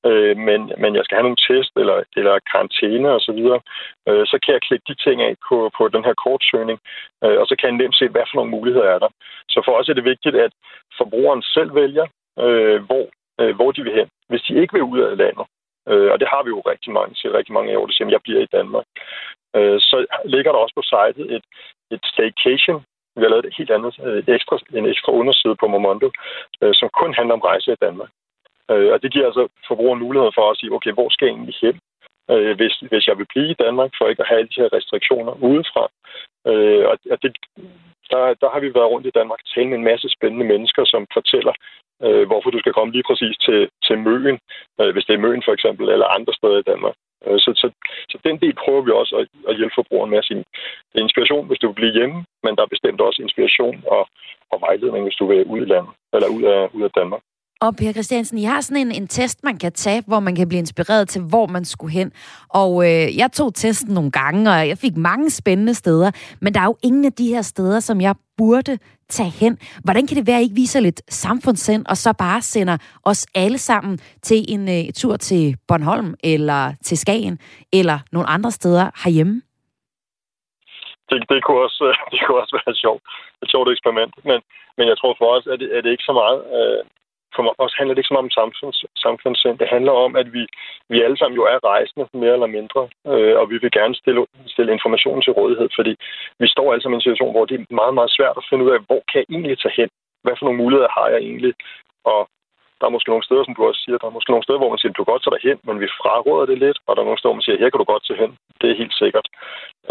øh, men, men jeg skal have nogle test eller, eller karantæne osv., så, øh, så kan jeg klikke de ting af på, på den her kortsøgning, øh, og så kan jeg nemt se, hvad for nogle muligheder er der. Så for os er det vigtigt, at forbrugeren selv vælger, øh, hvor øh, hvor de vil hen. Hvis de ikke vil ud af landet, øh, og det har vi jo rigtig mange, siger rigtig mange år, der siger, at jeg bliver i Danmark, øh, så ligger der også på sitet et, et staycation, vi har lavet et helt andet, et ekstra, en ekstra underside på Momondo, øh, som kun handler om rejse i Danmark. Øh, og det giver altså forbrugeren mulighed for at sige, okay, hvor skal jeg egentlig hen, øh, hvis, hvis jeg vil blive i Danmark, for ikke at have alle de her restriktioner udefra. Øh, og det, der, der har vi været rundt i Danmark og talt med en masse spændende mennesker, som fortæller, øh, hvorfor du skal komme lige præcis til, til Møen, øh, hvis det er Møen for eksempel, eller andre steder i Danmark. Øh, så, så, så den del prøver vi også at, at hjælpe forbrugeren med at sige, det er inspiration, hvis du vil blive hjemme, men der er bestemt også inspiration og, og vejledning, hvis du vil ud i landet, eller ud af, ud af Danmark. Og Per Christiansen, I har sådan en, en test, man kan tage, hvor man kan blive inspireret til, hvor man skulle hen. Og øh, jeg tog testen nogle gange, og jeg fik mange spændende steder. Men der er jo ingen af de her steder, som jeg burde tage hen. Hvordan kan det være, at I ikke viser lidt samfundssind, og så bare sender os alle sammen til en øh, tur til Bornholm, eller til Skagen, eller nogle andre steder herhjemme? Det, det, kunne, også, det kunne også være et sjovt, et sjovt eksperiment. Men, men jeg tror for os, at det, er det ikke så meget... Øh, for os handler det ikke så meget om samfunds, samfundssind. Det handler om, at vi, vi alle sammen jo er rejsende, mere eller mindre, øh, og vi vil gerne stille, stille informationen til rådighed, fordi vi står alle sammen i en situation, hvor det er meget, meget svært at finde ud af, hvor kan jeg egentlig tage hen? Hvad for nogle muligheder har jeg egentlig? Og der er måske nogle steder, som du også siger, der er måske nogle steder, hvor man siger, du kan godt tage dig hen, men vi fraråder det lidt, og der er nogle steder, hvor man siger, her kan du godt tage hen. Det er helt sikkert.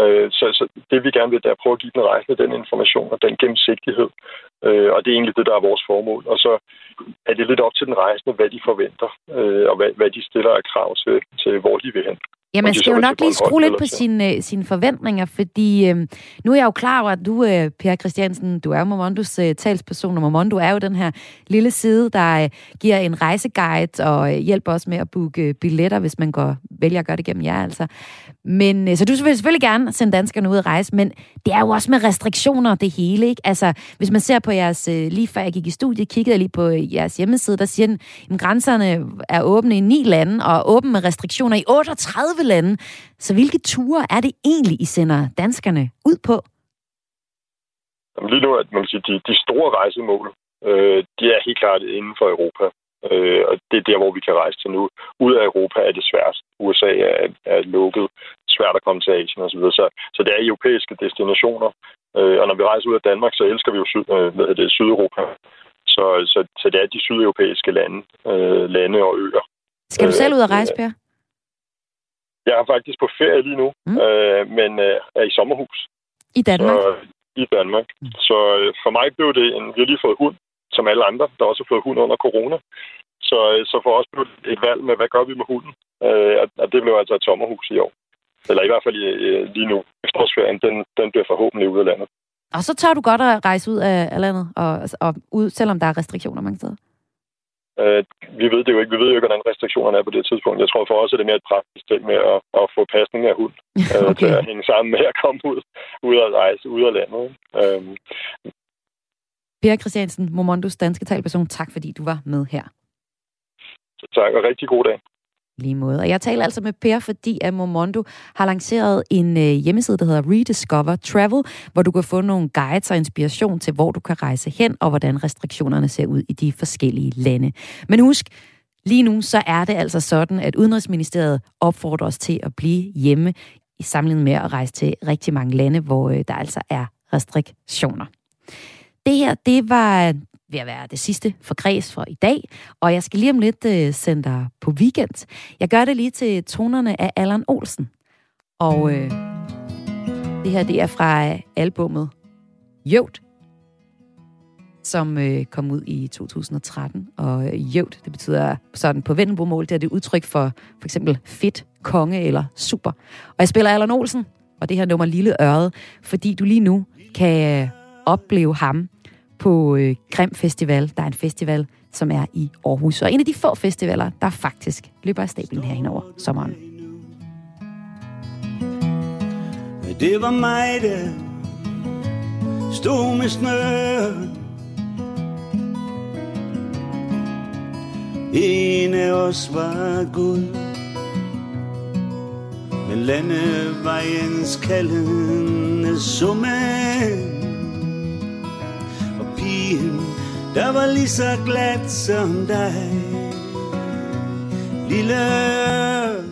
Øh, så, så det vi gerne vil, det er at prøve at give den rejsende den information og den gennemsigtighed. Øh, og det er egentlig det, der er vores formål. Og så er det lidt op til den rejsende, hvad de forventer, øh, og hvad, hvad de stiller af krav til, til hvor de vil hen. Ja, man skal jo nok lige skrue lidt på sine, uh, sine forventninger, fordi uh, nu er jeg jo klar over, at du, uh, Per Christiansen, du er Momondos uh, talsperson, og Momondo er jo den her lille side, der uh, giver en rejseguide og uh, hjælper os med at booke uh, billetter, hvis man går, vælger at gøre det gennem jer, altså. Men uh, så du vil selvfølgelig gerne sende danskerne ud at rejse, men det er jo også med restriktioner det hele, ikke? Altså, hvis man ser på jeres, uh, lige før jeg gik i studiet, kiggede jeg lige på jeres hjemmeside, der siger at grænserne er åbne i ni lande, og åbne med restriktioner i 38 lande. Så hvilke ture er det egentlig, I sender danskerne ud på? Lige nu, at man sige, de, de store rejsemål, øh, de er helt klart inden for Europa. Øh, og det er der, hvor vi kan rejse til nu. Ud af Europa er det svært. USA er, er lukket. Svært at komme til Asien osv. Så, så det er europæiske destinationer. Øh, og når vi rejser ud af Danmark, så elsker vi jo syd, øh, hvad det, Sydeuropa. Så, så, så det er de sydeuropæiske lande, øh, lande og øer. Skal du selv ud og rejse, Per? Jeg er faktisk på ferie lige nu, mm. øh, men øh, er i sommerhus. I Danmark? Så, I Danmark. Mm. Så øh, for mig blev det en... Vi har lige fået hund, som alle andre, der også har fået hund under corona. Så, øh, så for os blev det et valg med, hvad gør vi med hunden? Øh, og det blev altså et sommerhus i år. Eller i hvert fald øh, lige nu. Efterårsferien, den, den bliver forhåbentlig ud af landet. Og så tør du godt at rejse ud af landet, og, og ud, selvom der er restriktioner mange steder? Øh, vi ved det jo ikke. Vi ved jo ikke, hvordan restriktionerne er på det tidspunkt. Jeg tror for os, at det er mere et praktisk ting med at, at få pasning af hund øh, okay. til at hænge sammen med at komme ud, ud og rejse ud af landet. Øh. Per Christiansen, Momondos danske talperson, tak fordi du var med her. Tak, og rigtig god dag lige måde. Og jeg taler altså med Per, fordi at Momondo har lanceret en øh, hjemmeside, der hedder Rediscover Travel, hvor du kan få nogle guides og inspiration til, hvor du kan rejse hen, og hvordan restriktionerne ser ud i de forskellige lande. Men husk, lige nu så er det altså sådan, at Udenrigsministeriet opfordrer os til at blive hjemme i sammenligning med at rejse til rigtig mange lande, hvor øh, der altså er restriktioner. Det her, det var ved at være det sidste for Græs for i dag, og jeg skal lige om lidt uh, sende dig på weekend. Jeg gør det lige til tonerne af Allan Olsen. Og uh, det her, det er fra øh, albummet Jøvt, som uh, kom ud i 2013. Og Jøvt, det betyder sådan på vendelbomål, det er det udtryk for for eksempel fedt, konge eller super. Og jeg spiller Allan Olsen, og det her nummer Lille Øret, fordi du lige nu kan opleve ham på øh, Grim Festival. Der er en festival, som er i Aarhus. Og en af de få festivaler, der faktisk løber af stablen herhen over sommeren. Det var mig, der stod med snøren. En af os var Gud. Men landevejens kaldende summen pigen, der var lige så glad som dig. Lille